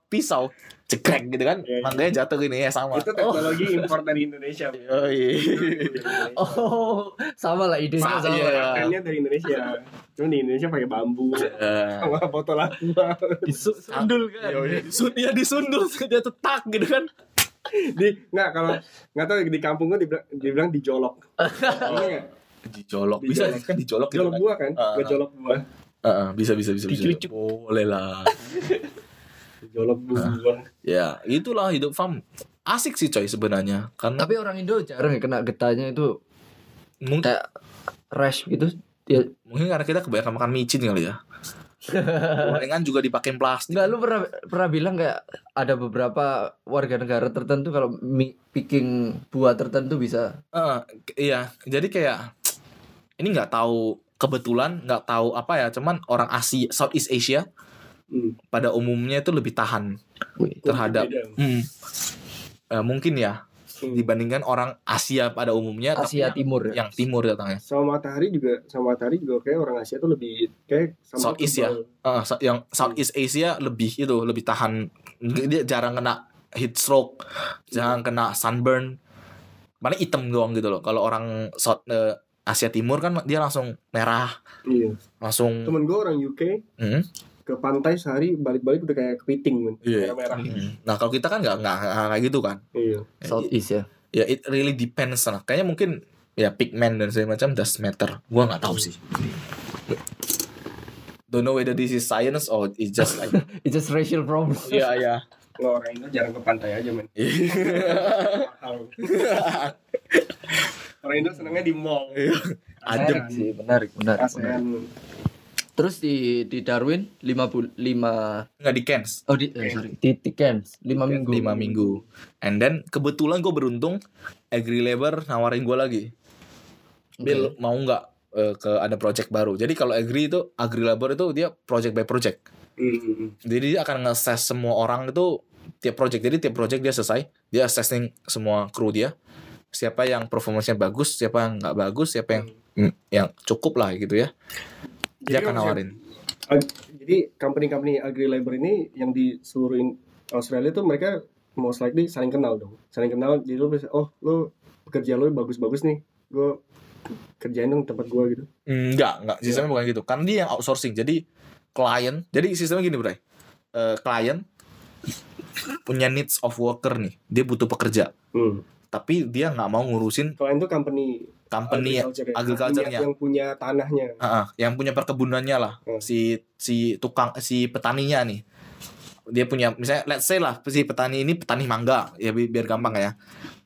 pisau cekrek gitu kan Iya, iya. mangganya jatuh gini ya sama Itu teknologi impor dari Indonesia. oh, iya. Oh, sama lah idenya Sama, sama. iya. dari Indonesia. Cuma di Indonesia pakai bambu. Eh, Sama botol aqua. Disundul kan. Sun- ya disundul dia tetak gitu kan di nggak kalau nggak tahu di kampung gue dibilang, dibilang dijolok. Iya nggak? dijolok bisa Dijolok. kan dijolok gitu Jolok kan buah kan? Ah. Nggak jolok buah. Heeh, bisa bisa bisa bisa. Dicucuk. boleh lah. Jolok buah. ya itulah hidup farm. Asik sih coy sebenarnya. Karena Tapi orang Indo jarang ya kena getahnya itu mungkin kayak rash gitu. Dia mungkin karena kita kebanyakan makan micin kali ya. Gorengan juga dipakein plastik. Enggak lu pernah pernah bilang kayak ada beberapa warga negara tertentu kalau picking buah tertentu bisa? Eh, iya. Jadi kayak ini nggak tahu kebetulan nggak tahu apa ya cuman orang Asia Southeast Asia Hmm. pada umumnya itu lebih tahan Wih, terhadap Beda. hmm, eh, mungkin ya Hmm. dibandingkan orang Asia pada umumnya tapi Asia yang- Timur ya. yang timur datangnya Sama matahari juga sama matahari juga kayak orang Asia tuh lebih kayak sama Southeast ya? Eh, sa- yang Southeast Asia lebih itu lebih tahan dia jarang kena heat stroke jarang kena sunburn paling hitam doang gitu loh kalau orang South eh, Asia Timur kan dia langsung merah Iya. langsung Temen gue orang UK Hmm. ke pantai sehari balik-balik udah kayak kepiting men. Iya. Merah-merah. Hmm. Nah kalau kita kan nggak nggak nggak kayak gitu kan. Iya. Southeast ya. Ya it really depends lah. Kayaknya mungkin ya pigment dan segala macam does matter. Gua nggak tahu sih. Don't know whether this is science or it's just like It's just racial problem. Iya iya. Nggak orang Indo jarang ke pantai aja men. Mahal. orang Indo senengnya di mall. Adem. sih, menarik, menarik. menarik. ASEAN. Terus di di Darwin 5 bul 5 nggak di Cairns Oh di eh, sorry. Di, di Cairns 5 minggu. lima minggu and then kebetulan gue beruntung Agri Labor nawarin gue lagi Bill mau nggak eh, ke ada project baru jadi kalau Agri itu Agri Labor itu dia project by project Hmm. jadi dia akan nge-assess semua orang itu tiap project jadi tiap project dia selesai dia assessing semua kru dia siapa yang performance-nya bagus siapa yang nggak bagus siapa yang mm, yang cukup lah gitu ya dia Jadi akan nawarin Ag- Jadi company-company agri labor ini yang di seluruh Australia tuh mereka most likely saling kenal dong. Saling kenal jadi lu bisa oh lu pekerja lu bagus-bagus nih. Gue kerjain dong tempat gua gitu. Enggak, enggak. Sistemnya bukan gitu. Karena dia yang outsourcing. Jadi klien, jadi sistemnya gini, Bray. Eh, klien punya needs of worker nih. Dia butuh pekerja. Hmm. Tapi dia nggak mau ngurusin Klien tuh company company agriculture ya. agriculture-nya. yang punya tanahnya. Heeh, yang punya perkebunannya lah. Hmm. Si si tukang si petaninya nih. Dia punya misalnya let's say lah si petani ini petani mangga ya bi- biar gampang ya.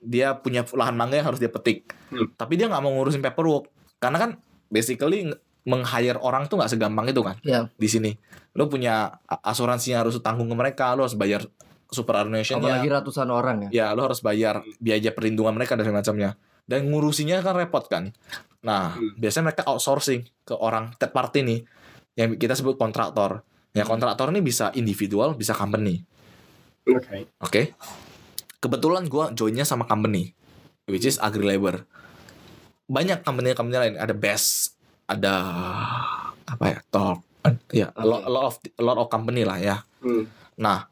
Dia punya lahan mangga yang harus dia petik. Hmm. Tapi dia nggak mau ngurusin paperwork. Karena kan basically nge- meng-hire orang tuh nggak segampang itu kan. Ya, di sini. Lo punya asuransi yang harus tanggung ke mereka, lo harus bayar superannuation apalagi ratusan orang ya. Ya, lo harus bayar biaya perlindungan mereka dan macamnya. Dan ngurusinya kan repot kan. Nah, Hmm. biasanya mereka outsourcing ke orang third party nih yang kita sebut kontraktor. Ya, kontraktor ini bisa individual, bisa company. Oke. Oke. Kebetulan gua joinnya sama company which is Agri Labor. Banyak company-company lain, ada Best, ada apa ya? Top. Ya, a lot, a lot of a lot of company lah ya. Hmm. Nah,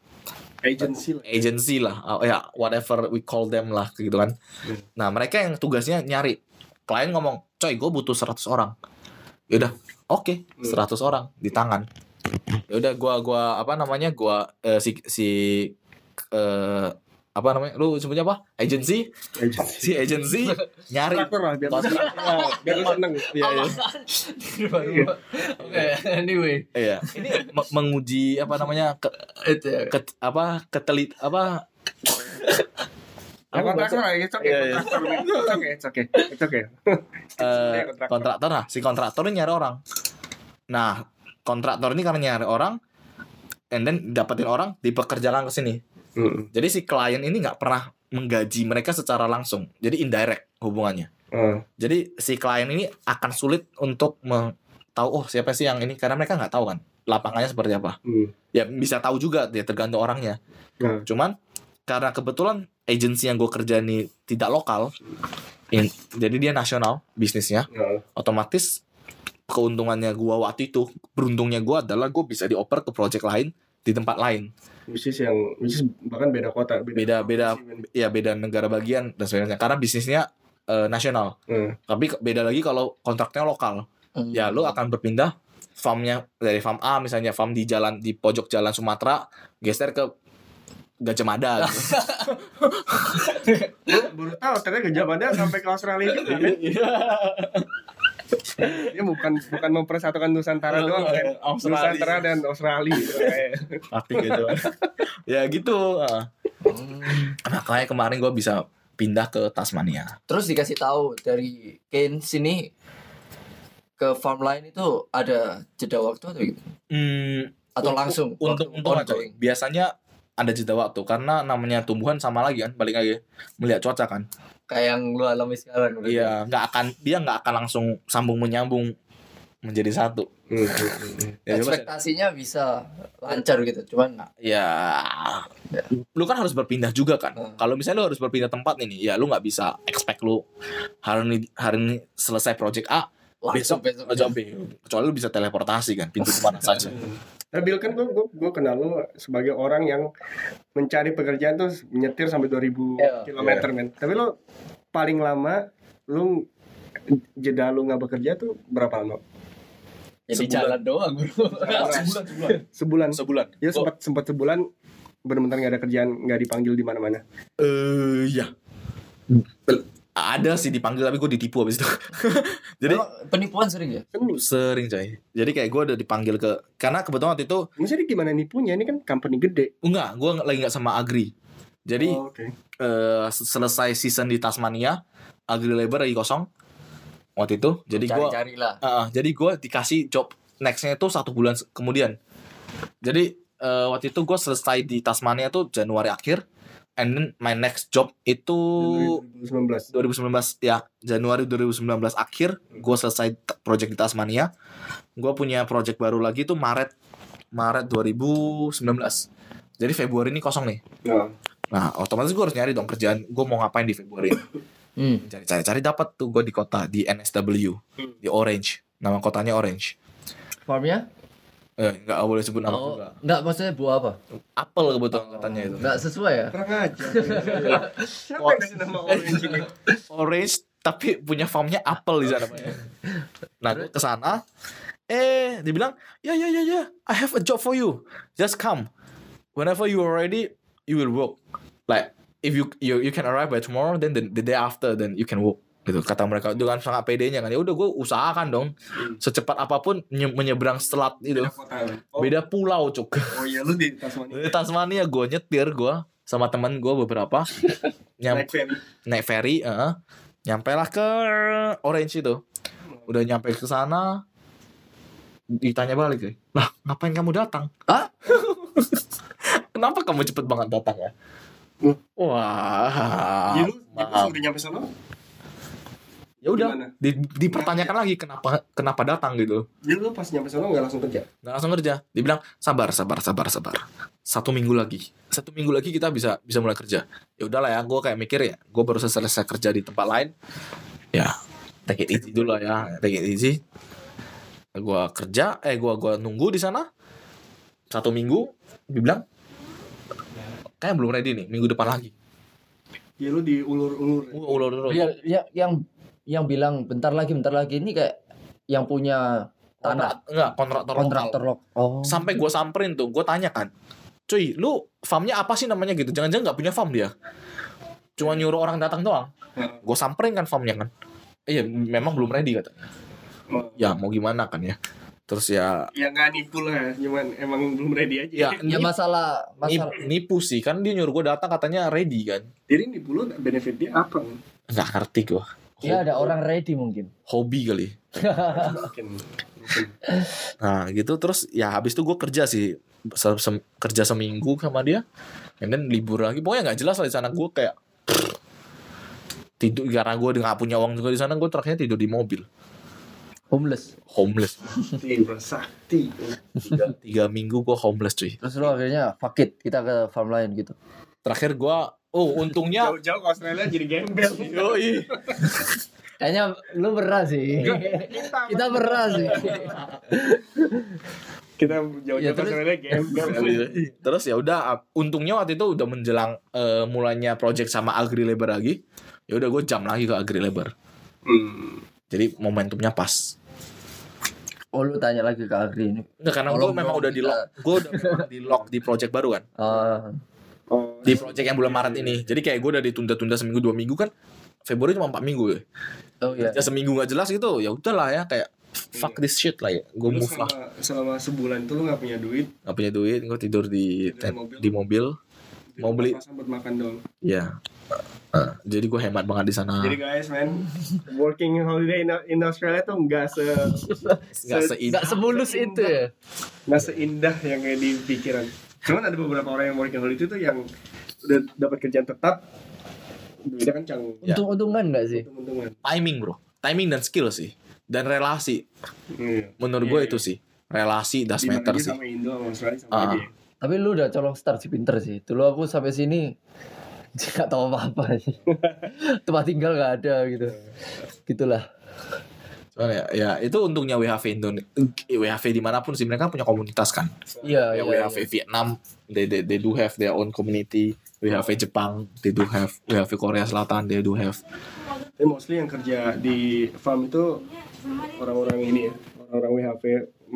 Agency lah. agency lah, oh, ya whatever we call them lah gitu kan. Hmm. Nah, mereka yang tugasnya nyari. Klien ngomong, "Coy, gue butuh 100 orang." Ya udah, oke, Hmm. 100 orang di tangan. Ya udah gua gua apa namanya? Gua eh, si si eh, apa namanya? Lu sebutnya apa? Agency? Agency. Si agency nyari Kontraktor lah biar lu Kontrak- seneng. biar seneng. Iya, iya. Oke, anyway. Iya. Ini me- menguji apa namanya? Ke, Itu ya. ke- apa? Ketelit apa? Ya Apa kontraktor lah, it's okay. Iya, iya. Kontraktor, it's okay, it's okay. It's okay. eh, Iya, kontraktor. kontraktor nah si kontraktor ini nyari orang nah kontraktor ini karena nyari orang and then dapetin orang dipekerjakan ke sini Hmm. jadi si klien ini nggak pernah menggaji mereka secara langsung jadi indirect hubungannya Hmm. jadi si klien ini akan sulit untuk tahu oh siapa sih yang ini karena mereka nggak tahu kan lapangannya seperti apa Hmm. ya bisa tahu juga dia tergantung orangnya Nah. cuman karena kebetulan agensi yang gue kerja ini tidak lokal in- jadi dia nasional bisnisnya Nah. otomatis keuntungannya gua waktu itu beruntungnya gua adalah gue bisa dioper ke project lain di tempat lain Which is yang which is bahkan beda kota, beda beda ya beda negara bagian dan sebagainya karena bisnisnya eh, nasional Hmm. tapi beda lagi kalau kontraknya lokal Hmm. ya lu akan berpindah farmnya dari farm A misalnya farm di jalan di pojok jalan Sumatera geser ke Gajah Mada gitu. Baru tahu ternyata Gajah Mada sampai ke Australia juga kan. Dia bukan bukan mempersatukan Nusantara doang kan. Australia. Nusantara dan Australia. gitu, kayak. Mati gitu ya gitu ah. nah kayak kemarin gua bisa pindah ke Tasmania Terus dikasih tahu dari Kane sini ke farm lain itu ada jeda waktu atau gitu? hmm, Atau Untuk- langsung? untuk untuk aja. biasanya ada jeda waktu karena namanya tumbuhan sama lagi kan balik lagi melihat cuaca kan Kayak yang lu alami sekarang. berarti. iya nggak akan dia nggak akan langsung sambung menyambung menjadi satu Hmm, hmm, hmm. ya, Ekspektasinya bisa lancar gitu, cuman ya Ya. lu kan harus berpindah juga kan Hmm. kalau misalnya lu harus berpindah tempat ini ya lu nggak bisa expect lu hari ini hari ini selesai project A langsung besok besok. project B kecuali lu bisa teleportasi kan pintu ke mana saja Nah, Bill kan gue gue kenal lu sebagai orang yang mencari pekerjaan tuh menyetir sampai 2000 Iya. kilometer men. Tapi lu paling lama lu jeda lu nggak bekerja tuh berapa lama? Jadi Sebulan. jalan doang, bro. sebulan sebulan Sebulan. sebulan Ya Gua- sempat sempat sebulan benar-benar nggak ada kerjaan, nggak dipanggil di mana-mana. Eh ya. Ada sih dipanggil tapi gue ditipu abis itu. Jadi penipuan sering ya? Sering coy. Jadi kayak gue udah dipanggil ke karena kebetulan waktu itu Maksudnya gimana nipunya? Ini kan company gede. enggak, gue lagi nggak sama Agri. Jadi Oh, oke. eh, selesai season di Tasmania, Agri Labor lagi kosong waktu itu. Jadi gue lah. jadi gue dikasih job nextnya itu satu bulan kemudian jadi eh, waktu itu gue selesai di Tasmania tuh Januari akhir and then my next job itu 2019 2019 ya Januari 2019 akhir gue selesai project di Tasmania gue punya project baru lagi tuh Maret Maret 2019 jadi Februari ini kosong nih nah nah otomatis gue harus nyari dong kerjaan gue mau ngapain di Februari ini. Hmm. cari cari cari dapat tuh gue di kota di NSW Hmm. di Orange nama kotanya Orange Farmnya? Eh nggak boleh sebut nama Oh, juga. enggak maksudnya buah apa? apel kebetulan katanya itu. Enggak sesuai ya? kurang aja siapa yang kasih nama orange ini? Orange tapi punya farmnya apel di sana. Pak. nah gue ke sana eh dibilang ya ya ya ya I have a job for you. Just come. Whenever you are ready you will work. Like if you you, you can arrive by tomorrow then the, the day after then you can work gitu. Kata mereka dengan sangat pedenya kan. Ya udah gue usahakan dong. Secepat apa pun nye- menyeberang selat itu. Beda kota oh, beda pulau cuk. Oh iya lu di Tasmania. Di Tasmania gue nyetir gue sama teman gue beberapa. Nyam, naik ferry. naik ferry eh, nyampe lah ke Orange itu. Udah nyampe ke sana ditanya balik ya lah ngapain kamu datang? Ah? kenapa kamu cepet banget datang ya? Hmm. wah Jadi lu maaf. udah nyampe sana ya udah di, dipertanyakan lagi kenapa kenapa datang gitu. Jadi lu pas nyampe sana nggak langsung kerja? Nggak langsung kerja. Dibilang sabar sabar sabar sabar. Satu minggu lagi. Satu minggu lagi kita bisa bisa mulai kerja. Ya udahlah ya gue kayak mikir ya gue baru selesai kerja di tempat lain. Ya take it easy dulu lah ya take it easy. Gue kerja eh gue gua nunggu di sana. Satu minggu dibilang kayak belum ready nih minggu depan lagi. Ya lu diulur-ulur. Gua ulur ulur Ya, ya, yang yang bilang bentar lagi bentar lagi. Ini kayak yang punya tanah. Kontrak enggak kontraktor lokal. Kontraktor lok. Oh. sampai gue samperin tuh gue tanya kan cuy lu farmnya apa sih namanya? Gitu. Jangan-jangan nggak punya farm dia. Cuma nyuruh orang datang doang. Gue samperin kan farmnya kan. Iya memang belum ready katanya Oh. ya mau gimana kan ya. Terus ya ya nggak nipu lah cuman emang belum ready aja. Ya Ya nip- masalah masalah nip- nipu sih kan dia nyuruh gue datang katanya ready kan. Jadi nipu lu benefit dia apa? Nggak ngerti gue ya ada orang ready mungkin. hobi kali. Nah gitu. Terus ya habis itu gue kerja sih. Se- se- kerja seminggu sama dia. And then libur lagi. Pokoknya nggak jelas lah di sana. Gue kayak tidur. Karena gue nggak punya uang juga di sana gue terakhirnya tidur di mobil. Homeless. homeless. Sakti, sakti. tiga, tiga minggu gue homeless cuy. Terus lu akhirnya fuck it, kita ke farm lain gitu. terakhir gue oh untungnya Jauh-jauh ke Australia jadi gembel. Yoi. Kayaknya lu berat sih. kita berat sih. Kita jauh-jauh Ya, ke terus- Australia gembel. terus ya udah untungnya waktu itu udah menjelang eh, mulanya project sama Agri Labor lagi ya udah gue jam lagi ke Agri Labor Hmm. jadi momentumnya pas Oh lu tanya lagi ke Agri ini. Nggak, karena gue memang udah di lock gue udah di lock di project baru kan Ah, Oh, di project yang bulan Maret ini. jadi kayak gue udah ditunda-tunda seminggu dua minggu kan Februari cuma empat minggu ya. Oh iya. ya seminggu nggak jelas gitu ya udahlah ya kayak fuck this shit lah ya. Gue move lah. selama, selama sebulan itu lu gak punya duit? Nggak punya duit gue tidur di Tidur di mobil. di mobil. Mau beli- buat makan dong. Ya Eh, jadi gue hemat banget di sana. Jadi guys man working holiday in, in Australia tuh nggak se nggak seindah. Enggak semulus itu ya. nggak seindah yang kayak di pikiran cuman ada beberapa orang yang working holiday itu yang udah dapat kerjaan tetap duitnya kan cang Ya. Untung-untungan enggak sih? untung-untungan timing bro timing dan skill sih dan relasi Iya. menurut Iya, gue iya. itu sih relasi das meter sih sama Indo sama Australia sama aja Tapi lu udah colong start sih pinter sih. Dulu aku sampai sini nggak tahu apa-apa sih. Tempat tinggal nggak ada gitu. Gitulah. Ya, ya itu untungnya WHV Indonesia WHV di mana pun sih mereka punya komunitas kan Iya, ya iya. WHV Vietnam they, they, they do have their own community WHV Jepang they do have WHV Korea Selatan they do have tapi mostly yang kerja di farm itu orang-orang ini ya orang-orang WHV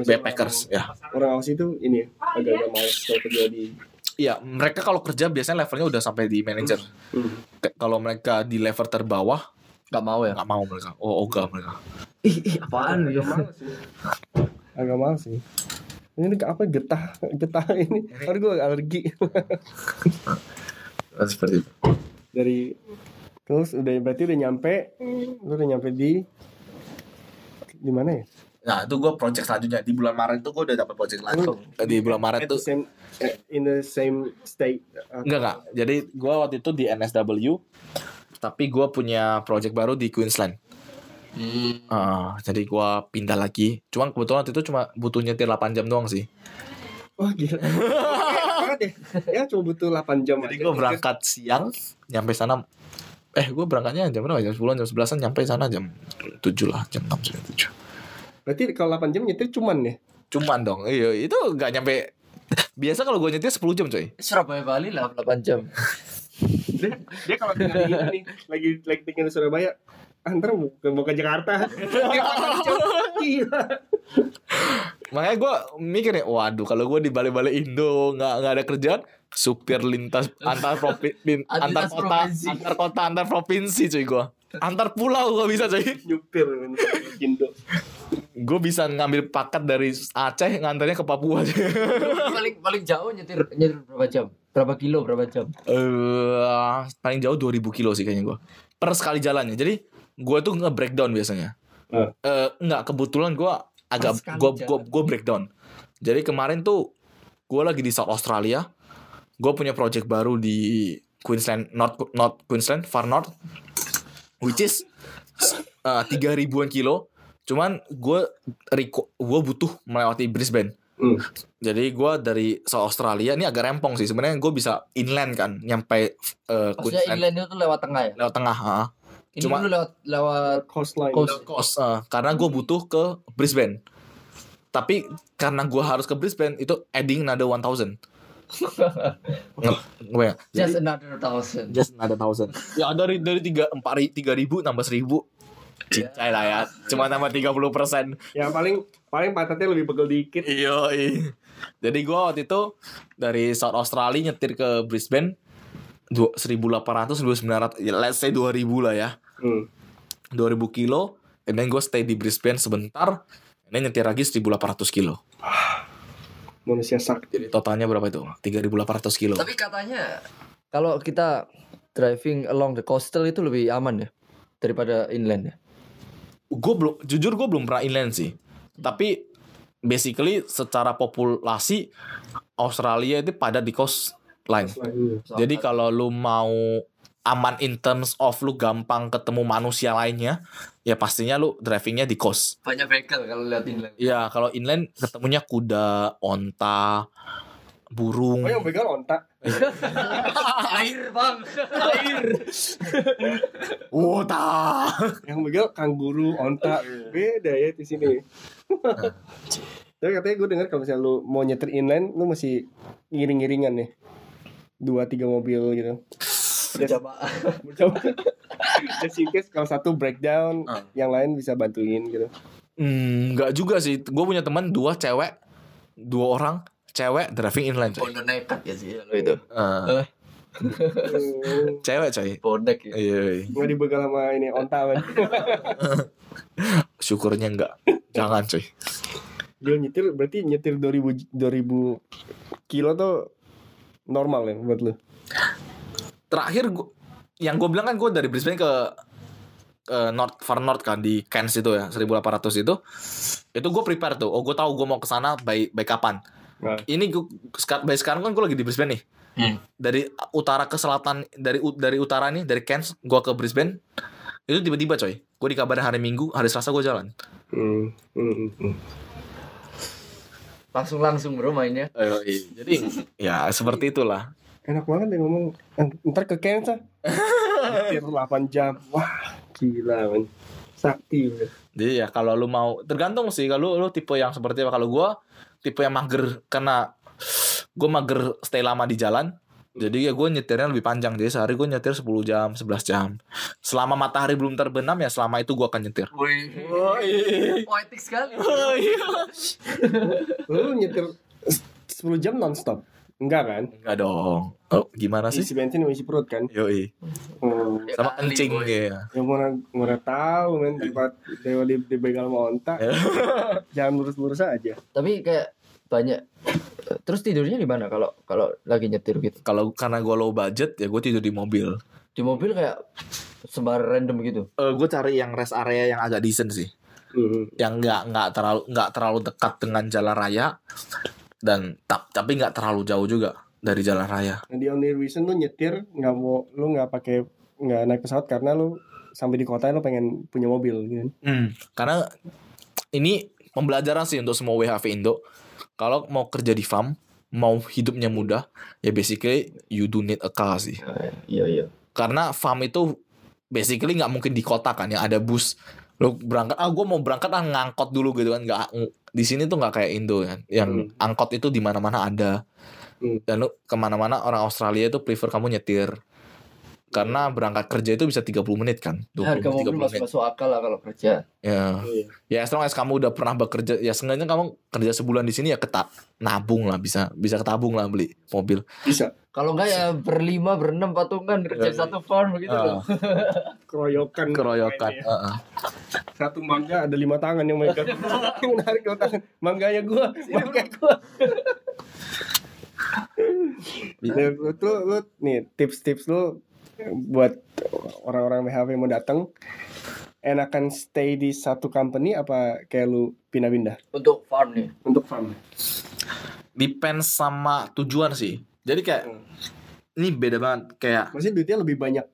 backpackers ya orang, orang Aussie itu ini ya agak-agak males kalau kerja di Iya, mereka kalau kerja biasanya levelnya udah sampai di manager. hmm. Kalau mereka di level terbawah Nggak mau ya. nggak mau mereka. Oh, ogah mereka. Ih, ih, apaan ya? agak sih agak males sih ini apa getah getah ini Aduh gue alergi Seperti itu. dari terus udah berarti udah nyampe lu udah nyampe di di mana ya Nah itu gue project selanjutnya di bulan Maret itu gue udah dapat project lagi. Di bulan Maret At tuh same, eh, in the same state. uh, enggak enggak. Jadi gue waktu itu di NSW, tapi gue punya project baru di Queensland. Ah, jadi gue pindah lagi. Cuma kebetulan waktu itu cuma butuh nyetir 8 jam doang sih. Wah gila. banget ya. Ya cuma butuh 8 jam Jadi aja. gue berangkat siang, nyampe sana. Eh gue berangkatnya jam berapa? Jam 10 jam 11 nyampe sana jam 7 lah, jam 6 jam 7. Berarti kalau 8 jam nyetir cuman ya. Cuman dong, iya itu nggak nyampe. Biasa kalau gue nyetir 10 jam coy. Surabaya Bali lah 8 jam. Dia, dia kalau tinggal di ini lagi lagi tinggal di Surabaya, antar mau ke, mau ke Jakarta. Dia 8 jam. Gila. Makanya gue mikir nih, waduh kalau gue di balik-balik Indo nggak nggak ada kerjaan, supir lintas antar provi, lin- antar kota, provinsi. antar kota, antar provinsi cuy gue. Antar pulau gue bisa cuy. Nyupir men. Indo. Gue bisa ngambil paket dari Aceh ngantarnya ke Papua. cuy. paling paling jauh nyetir nyetir berapa jam? Berapa kilo berapa jam? Eh paling jauh 2000 kilo sih kayaknya gue. Per sekali jalannya. Jadi gue tuh nge-breakdown biasanya. Ah. Eh enggak kebetulan gue agak gue gue gue breakdown. Jadi kemarin tuh gue lagi di South Australia. Gue punya project baru di Queensland North North Queensland Far North, which is eh, tiga ribuan kilo. Cuman gue gue butuh melewati Brisbane. Hmm. Jadi gue dari South Australia ini agak rempong sih. Sebenarnya gue bisa inland kan, nyampe eh, Maksudnya Queensland inland itu lewat tengah ya? lewat tengah. ha. Ini Cuma- dulu lewat lewat Coastline. Coast. Coast, eh, karena gue butuh ke Brisbane. Tapi karena gue harus ke Brisbane itu adding another 1000. Nge- gue ya. just another thousand. just another 1000. Ya dari dari tiga empat tiga ribu nambah seribu. Cincai lah ya. Cuma tambah 30 persen. Ya paling paling pantatnya lebih pegel dikit. Iya. Jadi gue waktu itu dari South Australia nyetir ke Brisbane du- 1800 1900 ya let's say 2000 lah ya. Hmm. 2000 kilo and then gue stay di Brisbane sebentar and then nyetir lagi 1800 kilo. Manusia sakti. Jadi totalnya berapa itu? 3800 kilo. Tapi katanya kalau kita driving along the coastal itu lebih aman ya daripada inland ya. Gue belum jujur gue belum pernah inland sih. Tapi basically secara populasi Australia itu pada di coastline. Hmm. Jadi kalau lu mau aman in terms of lu gampang ketemu manusia lainnya, ya pastinya lu drivingnya di coast. banyak begal kalau lihat inland. Ya kalau inland ketemunya kuda, onta, burung. Oh yang begal onta. Air bang, air. Wota. Yang begal kanguru, onta. Beda ya di sini. Tapi katanya gue dengar kalau misalnya lu mau nyetir inland, lu mesti ngiring-ngiringan nih. Dua tiga mobil gitu. Coba. Coba. Just in case kalau satu breakdown, Ah. yang lain bisa bantuin gitu. Hmm, nggak juga sih. Gue punya teman dua cewek, dua orang cewek driving inland. Coy. Bondo nekat ya sih lo itu. Eh, Hmm. cewek coy. Bonek ya. Iya, iya. Nggak dibegal sama ini onta kan. syukurnya nggak. Jangan coy. Dia nyetir berarti nyetir 2000 2000 kilo tuh normal ya buat lu. Terakhir gua, yang gue bilang kan gue dari Brisbane ke ke North Far North kan di Cairns itu ya 1800 itu itu gue prepare tuh oh gue tahu gue mau ke sana by by kapan Nah. ini gue by sekarang kan gue lagi di Brisbane nih Hmm. dari utara ke selatan dari dari utara nih dari Cairns gue ke Brisbane itu tiba-tiba coy gue dikabarin hari Minggu hari Selasa gue jalan Hmm. Hmm. hmm. Langsung langsung bro mainnya. jadi ya seperti itulah Enak banget deh ngomong. Eh, Ntar ke ah. Nyetir 8 jam. Wah, gila men. Sakti bener. Jadi ya kalau lu mau tergantung sih kalau lu tipe yang seperti apa. Kalau gua tipe yang mager karena gua mager stay lama di jalan. Jadi ya gue nyetirnya lebih panjang. Jadi sehari gue nyetir 10 jam, 11 jam. Selama matahari belum terbenam ya selama itu gua akan nyetir. Wih. Poetik sekali. Lu nyetir 10 jam nonstop? Enggak kan? Enggak dong. Oh, gimana sih? Isi bensin isi perut kan? Yoi. Hmm. Sama kencing ya. Ya mana mana tahu men tempat dewa di, di begal sama onta. Jangan lurus-lurus aja. Tapi kayak banyak. Terus tidurnya di mana kalau kalau lagi nyetir gitu? Kalau karena gua low budget ya gue tidur di mobil. Di mobil kayak sembar random gitu. Eh gue cari yang rest area yang agak decent sih. Hmm. yang nggak nggak terlalu nggak terlalu dekat dengan jalan raya dan tap- tapi nggak terlalu jauh juga dari jalan raya. Nah, the only reason lu nyetir nggak mau lu nggak pakai nggak naik pesawat karena lu sampai di kota lu pengen punya mobil gitu. kan. Hmm, karena ini pembelajaran sih untuk semua WHV Indo. Kalau mau kerja di farm, mau hidupnya mudah, ya basically you do need a car sih. Iya iya. Karena farm itu basically nggak mungkin di kota kan, yang ada bus. Lu berangkat, ah gue mau berangkat ah ngangkot dulu gitu kan. Nggak, di sini tuh nggak kayak Indo kan, yang angkot itu di mana-mana ada. Hmm. Dan lu ke mana-mana orang Australia itu prefer kamu nyetir. Karena berangkat kerja itu bisa 30 menit kan, 20 Harga mobil 30 masuk menit. masuk akal lah kalau kerja. Ya. Iya. ya as long as kamu udah pernah bekerja ya seenggaknya kamu kerja sebulan di sini ya ketak nabung lah bisa bisa ketabung lah beli mobil Bisa. Kalau enggak ya berlima berenam patungan kerja di satu farm gitu loh. Keroyokan. keroyokan mainnya. Heeh. Satu mangga ada lima tangan yang megang. yang narik dua tangan. Mangganya gua, mangga gua. Nah, lu, lu, lu nih tips-tips lu buat orang-orang WHV yang mau datang enakan stay di satu company apa kayak lu pindah-pindah Untuk farm nih. untuk farm? depends sama tujuan sih jadi kayak Hmm. ini beda banget kayak Maksudnya duitnya lebih banyak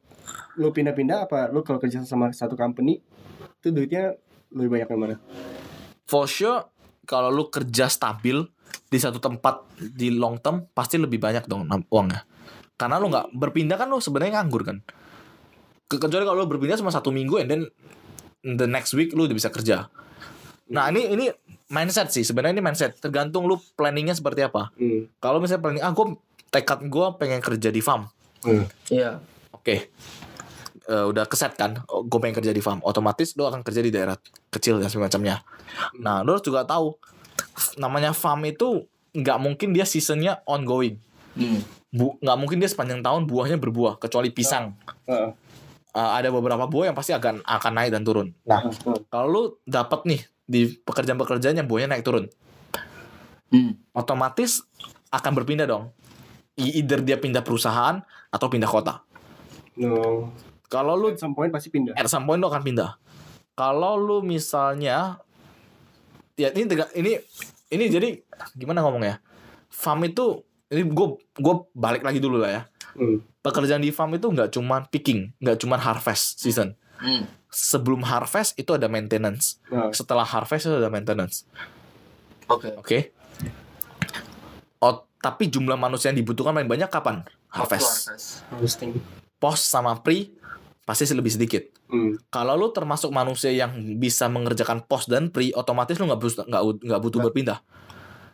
lu pindah-pindah apa lu kalau kerja sama satu company itu duitnya lebih banyak yang mana? for sure kalau lu kerja stabil di satu tempat di long term pasti lebih banyak dong uangnya karena lu nggak berpindah kan lu sebenarnya nganggur kan? Ke- kecuali kalau lu berpindah cuma satu minggu and then the next week lu udah bisa kerja. Nah ini ini mindset sih. Sebenarnya ini mindset. Tergantung lu planningnya seperti apa. Hmm. kalau misalnya planning ah gue tekad gue pengen kerja di farm. Hmm. Iya. oke. Eh, udah keset kan? Gue pengen kerja di farm. Otomatis lo akan kerja di daerah kecil dan semacamnya. Nah lo harus juga tahu namanya farm itu nggak mungkin dia seasonnya ongoing. Hmm. Bu, nggak mungkin dia sepanjang tahun buahnya berbuah kecuali pisang Heeh. Eh, ada beberapa buah yang pasti akan akan naik dan turun nah kalau lu dapat nih di pekerjaan-pekerjaan yang buahnya naik turun Hmm. otomatis akan berpindah dong either dia pindah perusahaan atau pindah kota No. kalau lu At some point pasti pindah. at some point lo akan pindah. Kalau lu misalnya ya ini ini ini jadi gimana ngomongnya? Farm itu ini gue gue balik lagi dulu lah ya. Hmm. Pekerjaan di farm itu nggak cuman picking, nggak cuman harvest season. Hmm. Sebelum harvest itu ada maintenance. Nah, Setelah harvest itu ada maintenance. Oke. Oke. Oh, tapi jumlah manusia yang dibutuhkan paling banyak kapan? Harvest. harvesting. Post sama pre pasti lebih sedikit. Hmm. kalau lu termasuk manusia yang bisa mengerjakan post dan pre otomatis lu nggak butuh nggak nggak butuh berpindah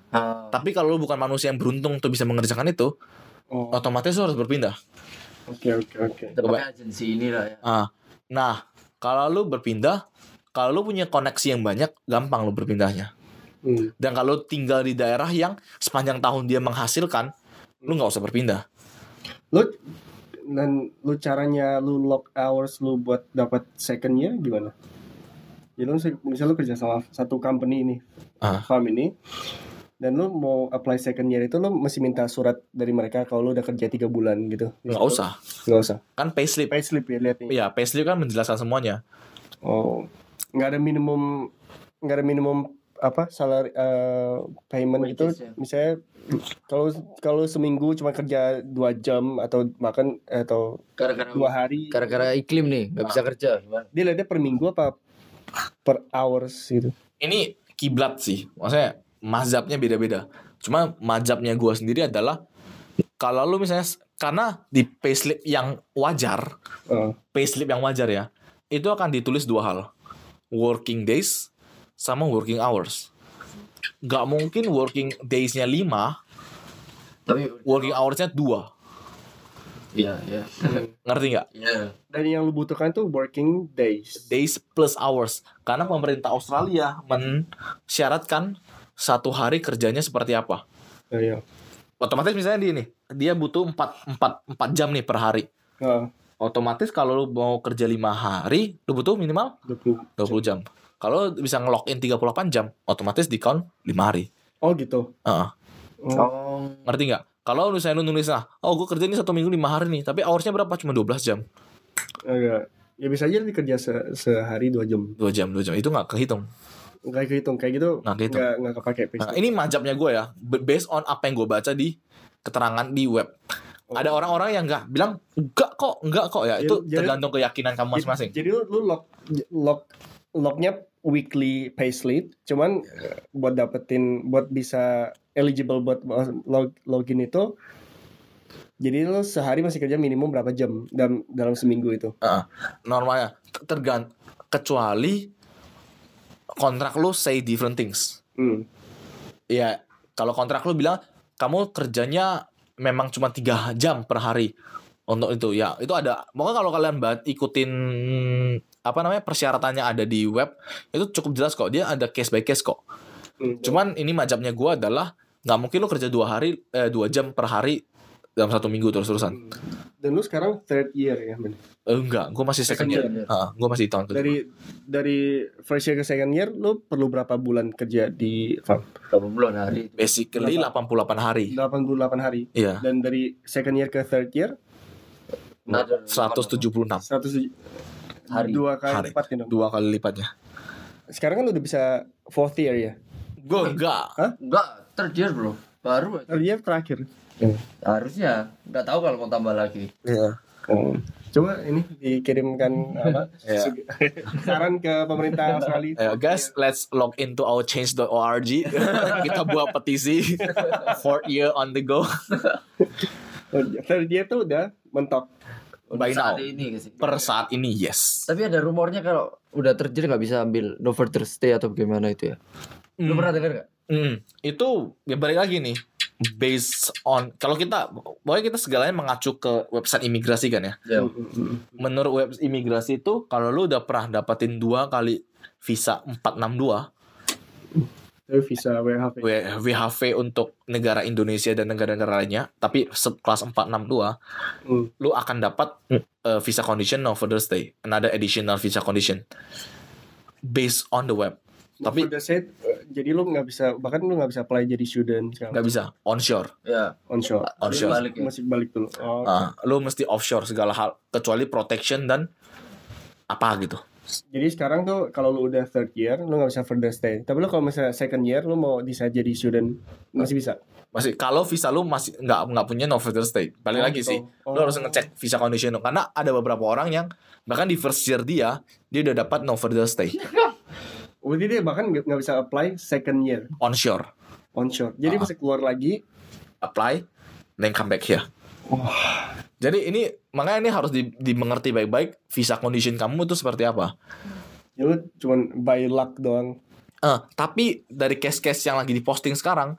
Ah, tapi kalau lu bukan manusia yang beruntung untuk bisa mengerjakan itu Oh, otomatis lu harus berpindah oke oke oke. pakai agensi ini lah ya. ah nah kalau lu berpindah kalau lu punya koneksi yang banyak gampang lu berpindahnya Hmm. dan kalau tinggal di daerah yang sepanjang tahun dia menghasilkan lu nggak usah berpindah Lu dan lu caranya lu lock hours lu buat dapat second year gimana? Jadi lu misalnya lu kerja sama satu company ini, Ah. farm ini, dan lu mau apply second year itu lu mesti minta surat dari mereka kalau lu udah kerja tiga bulan gitu. nggak usah Nggak usah. kan payslip Payslip ya lihat nih. ya payslip kan menjelaskan semuanya Oh, nggak ada minimum, nggak ada minimum apa salary eh, payment itu Wages ya. misalnya kalau kalau seminggu cuma kerja dua jam atau makan atau Gara-gara dua hari gara-gara iklim nih nggak bisa kerja gimana? dia lihatnya per minggu apa per hours gitu ini kiblat sih maksudnya mazhabnya beda-beda. Cuma mazhabnya gua sendiri adalah kalau lu misalnya karena di payslip yang wajar Eh, payslip yang wajar ya itu akan ditulis dua hal. Working days sama working hours. Nggak mungkin working days-nya 5 Tapi working hours-nya 2 iya iya. ngerti nggak? Iya. dan yang lu butuhkan tuh working days. Days plus hours. Karena pemerintah Australia mensyaratkan satu hari kerjanya seperti apa? Iya. otomatis misalnya dia nih dia butuh 4, 4, 4 jam nih per hari. Eh, otomatis kalau lu mau kerja 5 hari lu butuh minimal 20. 20 jam. Kalau lu bisa nge-login 38 jam otomatis di count 5 hari. Oh gitu? Heeh. oh, Oh. ngerti nggak? Kalau misalnya lu nulis nah oh gue kerja ini satu minggu 5 hari nih tapi hoursnya berapa? Cuma 12 jam. Agak Ya bisa aja dikerja se- sehari dua jam. dua jam dua jam. Itu nggak kehitung Nggak kehitung kayak gitu. Nggak kehitung. Nggak nggak kepake Nah, ini majapnya gue ya, based on apa yang gue baca di keterangan di web. Ada orang-orang yang nggak bilang enggak kok, enggak kok ya. Itu Jadi- tergantung keyakinan kamu masing-masing. Jadi lu, lu log log lognya weekly payslip, cuman buat dapetin buat bisa eligible buat log, login itu jadi lu sehari masih kerja minimum berapa jam dalam dalam seminggu itu. Normalnya tergant kecuali kontrak lu say different things. Hmm. Ya, kalau kontrak lu bilang kamu kerjanya memang cuma tiga jam per hari untuk itu ya itu ada pokoknya kalau kalian ba- ikutin apa namanya persyaratannya ada di web itu cukup jelas kok dia ada case by case kok Hmm. Cuman ini macamnya gua adalah nggak mungkin lu kerja dua hari eh, dua jam per hari dalam satu minggu terus-terusan. Dan lu sekarang third year ya, Ben? Eh, enggak, gua masih second year. Second year. Ah, gua masih di tahun kedua. Dari dari first year ke second year lu perlu berapa bulan kerja di farm? Berapa bulan hari? Basically 88 hari. 88 hari. Iya. Dan dari second year ke third year Another 176 100 Hari. dua kali Hari. lipat gitu. dua kali lipatnya. Sekarang kan udah bisa fourth year ya. Gua enggak. Enggak, third year bro. Baru. Third year terakhir. Harusnya. Nggak tahu kalau mau tambah lagi. Iya. Oh. Coba ini dikirimkan apa? Iya. saran ke pemerintah Australia. Ayo guys, let's log into our change.org. Kita buat petisi. Fourth year on the go. Oh, Third year tuh udah mentok. By Saat now. ini sih. Per saat ini yes. Tapi ada rumornya kalau udah terjadi nggak bisa ambil no further stay atau bagaimana itu ya? Lu Hmm. pernah dengar nggak? Hmm, itu ya balik lagi nih based on kalau kita pokoknya kita segalanya mengacu ke website imigrasi kan ya. Ya. Menurut web imigrasi itu kalau lu udah pernah dapatin dua kali visa 462 Tapi visa WHV. W- WHV untuk negara Indonesia dan negara-negara lainnya, tapi kelas 462 Hmm. lu akan dapat uh, visa condition no further stay, another additional visa condition based on the web. Tapi jadi lu nggak bisa bahkan lu nggak bisa apply jadi student sekarang. nggak bisa onshore. Ya. onshore. Onshore. Balik ya. Masih balik dulu. Oh. Ah, lu mesti offshore segala hal kecuali protection dan apa gitu. Jadi sekarang tuh kalau lu udah third year, lu nggak bisa further stay. Tapi lu kalau misalnya second year, lu mau decide jadi student masih bisa. Masih kalau visa lu masih nggak nggak punya no further stay. Balik Oh, lagi gitu. sih. Lu Oh. harus ngecek visa condition lu karena ada beberapa orang yang bahkan di first year dia dia udah dapat no further stay Berarti dia bahkan nggak bisa apply second year onshore. onshore. Jadi Ah. bisa keluar lagi. Apply then come back here. Jadi ini makanya ini harus di- dimengerti baik-baik visa condition kamu itu seperti apa. Ya lu cuman by luck doang. Eh, tapi dari case-case yang lagi diposting sekarang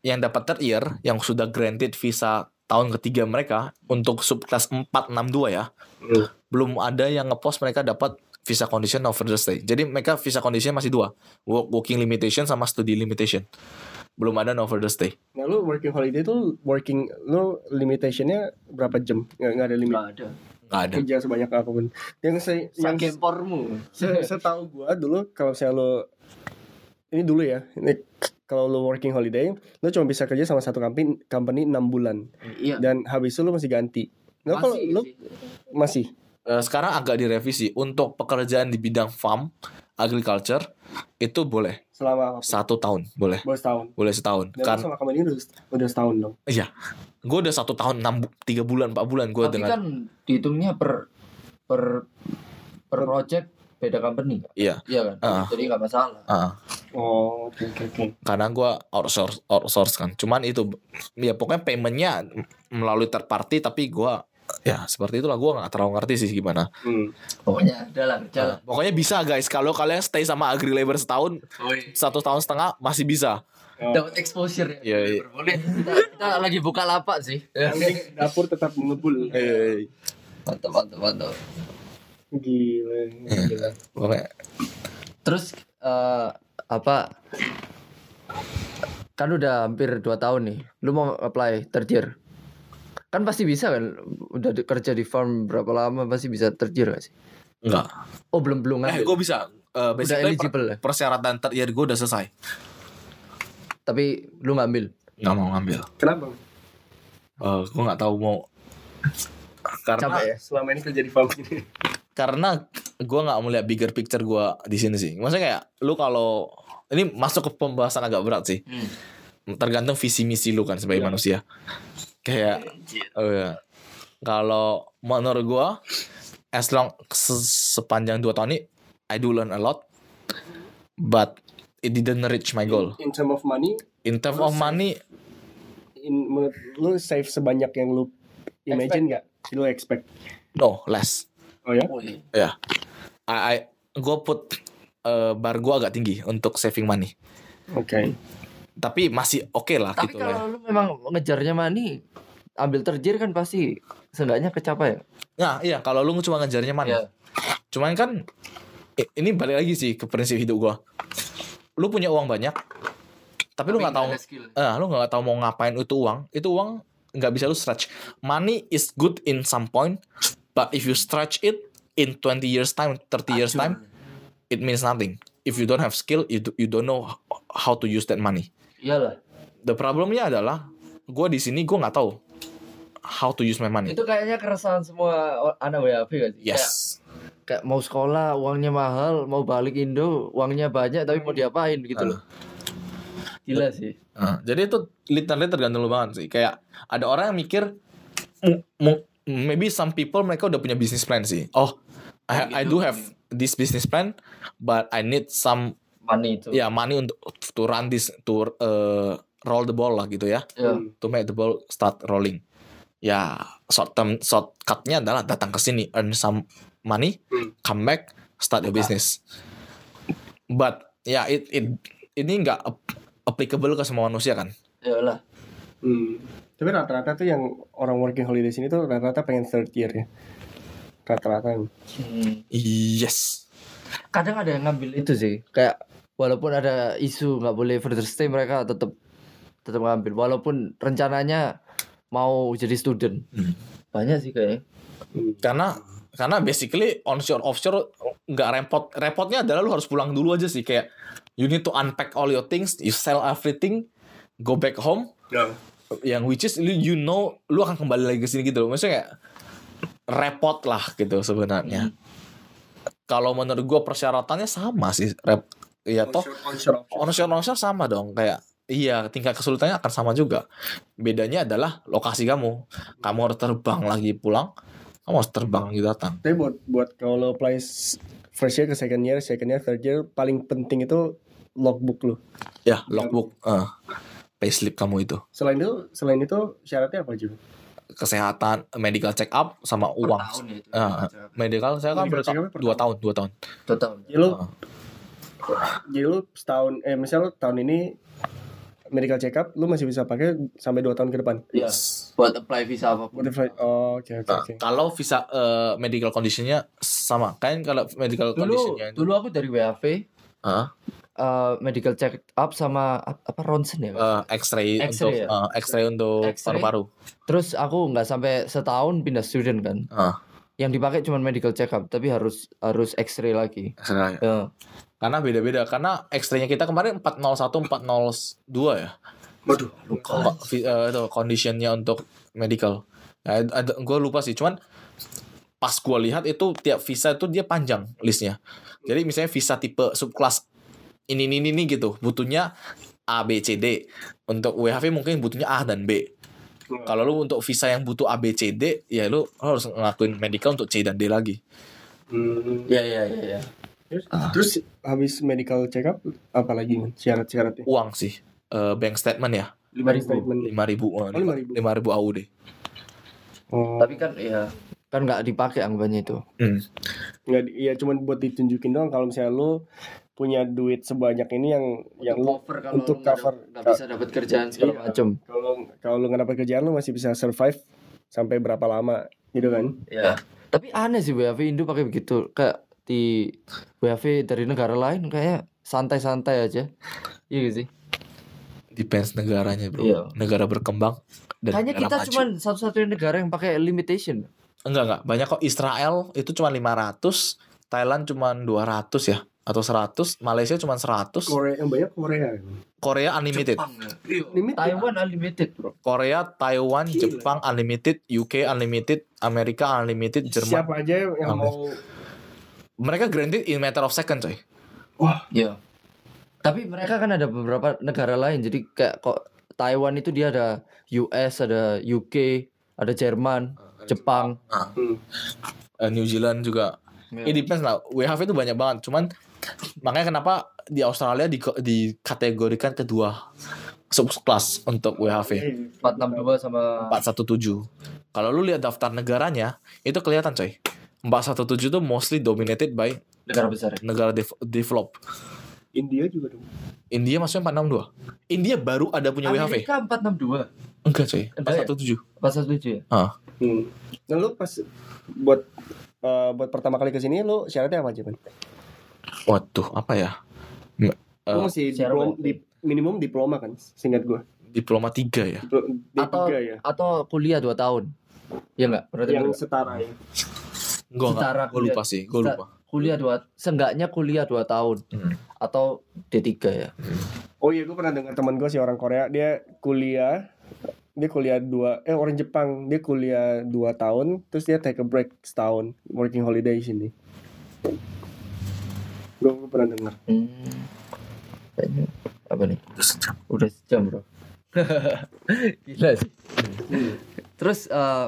yang dapat third year yang sudah granted visa tahun ketiga mereka untuk subclass 462 ya. Hmm. Belum ada yang ngepost mereka dapat visa condition no further stay. Jadi mereka visa condition masih dua, Work, working limitation sama study limitation. Belum ada no further stay. Nah lu working holiday tuh working lu limitationnya berapa jam? Nggak, nggak ada limit. Nggak ada. Nggak ada. Kerja sebanyak apa pun. Yang saya yang pormu. se- setahu gua dulu kalau saya lu ini dulu ya. Ini kalau lu working holiday, lu cuma bisa kerja sama satu company company 6 bulan Iya. dan habis itu lu masih ganti. Nah, kalau Masih lu sih. masih Eh, sekarang agak direvisi untuk pekerjaan di bidang farm, agriculture itu boleh selama apa? satu tahun, boleh, Bos tahun. boleh setahun. Dan Kan, sama company udah udah setahun dong. iya, gue udah satu tahun enam tiga bulan empat bulan gue dengan kan dihitungnya per per per project beda company. Iya. Iya kan. Ah. Jadi nggak masalah. Ah, Oh, oke oke oke. karena gue outsource outsource kan. Cuman itu ya pokoknya paymentnya melalui third party tapi gue ya seperti itulah gue nggak terlalu ngerti sih gimana. Hmm. Pokoknya ada lah kerja. Nah, pokoknya bisa guys kalau kalian stay sama agri labor setahun satu tahun setengah masih bisa. Dapat exposure ya. Iya, iya. Boleh. Kita, kita lagi buka lapak sih. Penting dapur tetap ngebul. Eh, Mantap mantap mantap. Gila. gila. pokoknya Terus eh, apa? Kan udah hampir 2 tahun nih. Lu mau apply third year? Kan pasti bisa kan? Udah di- kerja di farm berapa lama pasti bisa year gak sih? enggak. Oh belum belum Eh gue bisa. Eh, udah basically per- eligible ya. persyaratan third year gue udah selesai. Tapi lu ngambil. Nggak mau ngambil. Kenapa? Eh gue nggak tahu mau karena Capek ya. Selama ini kerja di farm ini. karena gua nggak melihat bigger picture gua di sini sih. Maksudnya kayak lu kalau ini masuk ke pembahasan agak berat sih. Tergantung visi misi lu kan sebagai manusia. Kayak oh ya. Kalau menurut gua as long se- sepanjang dua tahun ini I do learn a lot but it didn't reach my goal. In term of money, In terms of money in menurut lu save sebanyak yang lu imagine nggak? Lu expect? no less. Oh ya? Ya. I, I gue put eh, bar gue agak tinggi untuk saving money. Oke. Tapi masih oke lah Tapi gitu lah. ya. kalau lu memang ngejarnya money, ambil terjir kan pasti seenggaknya kecapai. Nah, iya kalau lu cuma ngejarnya money. Iya. Cuman kan ini balik lagi sih ke prinsip hidup gua. Lu punya uang banyak, tapi, lu nggak tahu eh lu nggak tahu mau ngapain itu uang. Itu uang nggak bisa lu stretch. Money is good in some point, but if you stretch it in 20 years time, 30 years time, it means nothing. If you don't have skill, you do- you don't know how to use that money. Iyalah. The problemnya adalah gua di sini gua nggak tahu how to use my money. Itu kayaknya keresahan semua anak WHP kan sih? Kayak, Yes. kayak mau sekolah uangnya mahal, mau balik Indo uangnya banyak tapi mau diapain gitu loh. Gila sih. Nah, jadi itu literally tergantung lu banget sih. Kayak ada orang yang mikir, maybe some people mereka udah punya business plan sih. Oh, I, I do have this business plan, but I need some Money itu. ya money untuk to run this to uh, roll the ball lah gitu ya, Ya. to make the ball start rolling. Ya short term shortcutnya adalah datang ke sini earn some money, Hmm. come back start your business. But ya it, it ini nggak ap- applicable ke semua manusia kan. Iyalah. Hmm. Tapi rata-rata tuh yang orang working holiday sini tuh rata-rata pengen third year ya. Rata-rata. Hmm. Yes. Kadang ada yang ngambil itu sih. Kayak walaupun ada isu nggak boleh further stay mereka tetap tetap ngambil walaupun rencananya mau jadi student. Hmm. Banyak sih kayaknya. Karena karena basically onshore offshore nggak repot. Repotnya adalah lu harus pulang dulu aja sih kayak you need to unpack all your things, you sell everything, go back home. Ya. Yang which is lu you know lu akan kembali lagi ke sini gitu loh. Maksudnya kayak repot lah gitu sebenarnya. Kalau menurut gua persyaratannya sama sih. Rep, ya toh Onshore, onshore. sama dong kayak iya tingkat kesulitannya akan sama juga bedanya adalah lokasi kamu kamu harus terbang lagi pulang kamu harus terbang lagi datang Tapi buat buat kalau apply first year ke second year, second year, third year paling penting itu logbook lu. ya logbook eh payslip kamu itu Selain itu, selain itu syaratnya apa juga? kesehatan medical check up sama uang tahun ya itu. Ah, medical saya kan Medical berapa check up per dua tahun dua tahun Dua tahun. Jadi lu, Ah. Jadi lu setahun, eh misal lu tahun ini medical check up, lu masih bisa pakai sampai dua tahun ke depan. Iya. Buat apply visa apa pun. If I- oh, oke oke Nah, oke. kalau visa eh, medical conditionnya sama kan kalau medical Dulu conditionnya itu dulu aku dari WHV Ah, eh, medical check up sama ap- apa ronsen ya. eh, X-ray, X-ray untuk ya? eh, X-ray untuk X-ray. paru-paru Terus aku nggak sampai setahun pindah student kan. Ah. Yang dipakai cuma medical check up tapi harus harus X-ray lagi. X-ray. Ya. Karena beda-beda. Karena X-ray-nya kita kemarin 401, 402 ya. Waduh, eh, itu conditionnya untuk medical. Ya, ada, gue lupa sih. Cuman pas gue lihat itu tiap visa itu dia panjang listnya. Jadi misalnya visa tipe subkelas ini ini ini gitu, butuhnya A B C D. Untuk WHV mungkin butuhnya A dan B. Kalau lu untuk visa yang butuh A B C D, ya lu harus ngelakuin medical untuk C dan D lagi. Hmm. Iya iya iya. iya. Terus, terus habis medical check up apa lagi man? syarat-syaratnya? Uang sih, Eh, bank statement ya, Lima ribu. Lima ribu, eh, Oh, 5.000. lima ribu AUD. Oh, Tapi kan ya kan nggak dipakai anggapannya itu. Hmm. nggak iya cuman buat ditunjukin doang kalau misalnya lu punya duit sebanyak ini yang yang lu cover kalau untuk cover. nggak bisa dapat kerjaan segala Iya. macam. kalau kalau lu nggak dapat kerjaan lu masih bisa survive sampai berapa lama gitu kan? Ya. Tapi aneh sih WHV Indo pakai begitu. Kayak di WHV dari negara lain kayak santai-santai aja. Iya gak sih? Depends negaranya bro. Iya. Negara berkembang dan Kayaknya negara kita maju. cuma satu-satunya negara yang pakai limitation. enggak enggak banyak kok Israel itu cuma 500, Thailand cuma 200 ya atau 100, Malaysia cuma 100, Korea yang banyak Korea. Korea unlimited. Limited. Taiwan unlimited, Bro. Korea, Taiwan, Gila. Jepang unlimited, UK unlimited, Amerika unlimited, Jerman. Siapa aja yang Amin. mau mereka granted in matter of second coy Wah, Iya. Tapi mereka kan ada beberapa negara lain. Jadi kayak kok Taiwan itu dia ada US, ada UK, ada Jerman, Jepang. hmm. Eh, New Zealand juga Iya. it depends lah WHV itu banyak banget cuman makanya kenapa di Australia di dikategorikan kedua subkelas untuk WHV 462 sama 417 kalau lu lihat daftar negaranya itu kelihatan coy 417 itu mostly dominated by negara besar. ya? negara dev- develop India juga dong. India maksudnya 462 India baru ada punya WHV Amerika 462. enggak coy Enggak ya? 417 417 ya? ah Hmm. Nah lu pas buat eh, buat pertama kali ke sini lu syaratnya apa aja, Ban? waduh apa ya M- eh, Lu mesti syarat diplom, di, minimum diploma kan, seingat gua. diploma 3 ya Diplo- D3 Atau ya. atau kuliah 2 tahun. Iya enggak? Berarti Yang setara ya. Gue Setara gue lupa sih, gue lupa. kuliah 2 seenggaknya kuliah 2 tahun Hmm. atau D3 ya. Oh iya, gue pernah dengar teman gue sih orang Korea, dia kuliah, dia kuliah dua, eh orang Jepang, dia kuliah dua tahun, terus dia take a break setahun, working holiday di sini. Gue pernah dengar. Hmm. Kayaknya apa nih? Udah sejam, Bro. Gila sih. Terus eh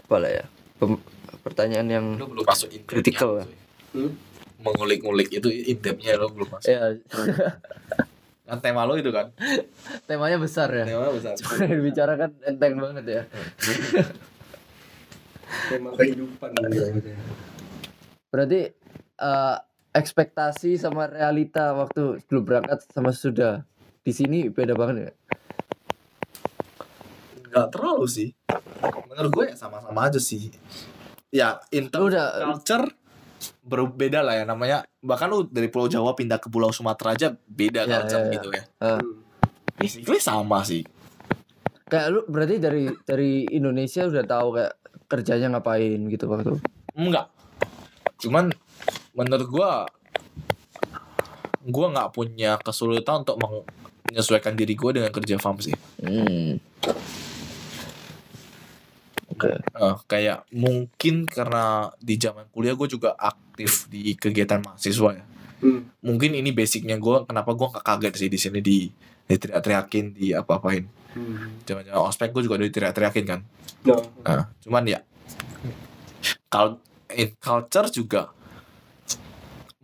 apa lah ya? Pem- pertanyaan yang Lu belum masuk in Critical ya? Hmm? Mengulik-ngulik itu in-depthnya lu belum masuk. ya Kan tema lu itu kan. temanya besar ya. Tema besar. Dibicarakan enteng banget ya. Tema kehidupan gitu. Berarti eh, ekspektasi sama realita waktu sebelum berangkat sama sudah di sini beda banget ya. Enggak terlalu sih. Menurut gue ya sama-sama aja sih. Ya, in Lu terms udah culture berbeda lah ya namanya. Bahkan lu dari Pulau Jawa pindah ke Pulau Sumatera aja beda Ya, culture ya, ya. gitu ya. eh, Basically sama sih. kayak lu berarti dari dari Indonesia udah tahu kayak kerjanya ngapain gitu waktu. Enggak. Cuman menurut gua gua nggak punya kesulitan untuk menyesuaikan diri gua dengan kerja farm sih. Hmm. Oke. Eh, kayak mungkin karena di zaman kuliah gue juga aktif di kegiatan mahasiswa ya. Hmm. Mungkin ini basicnya gue kenapa gue nggak kaget sih di sini di diteriak-teriakin di apa-apain. Hmm. Zaman-zaman ospek gue juga diteriak-teriakin kan. No. Nah, cuman ya kal in culture juga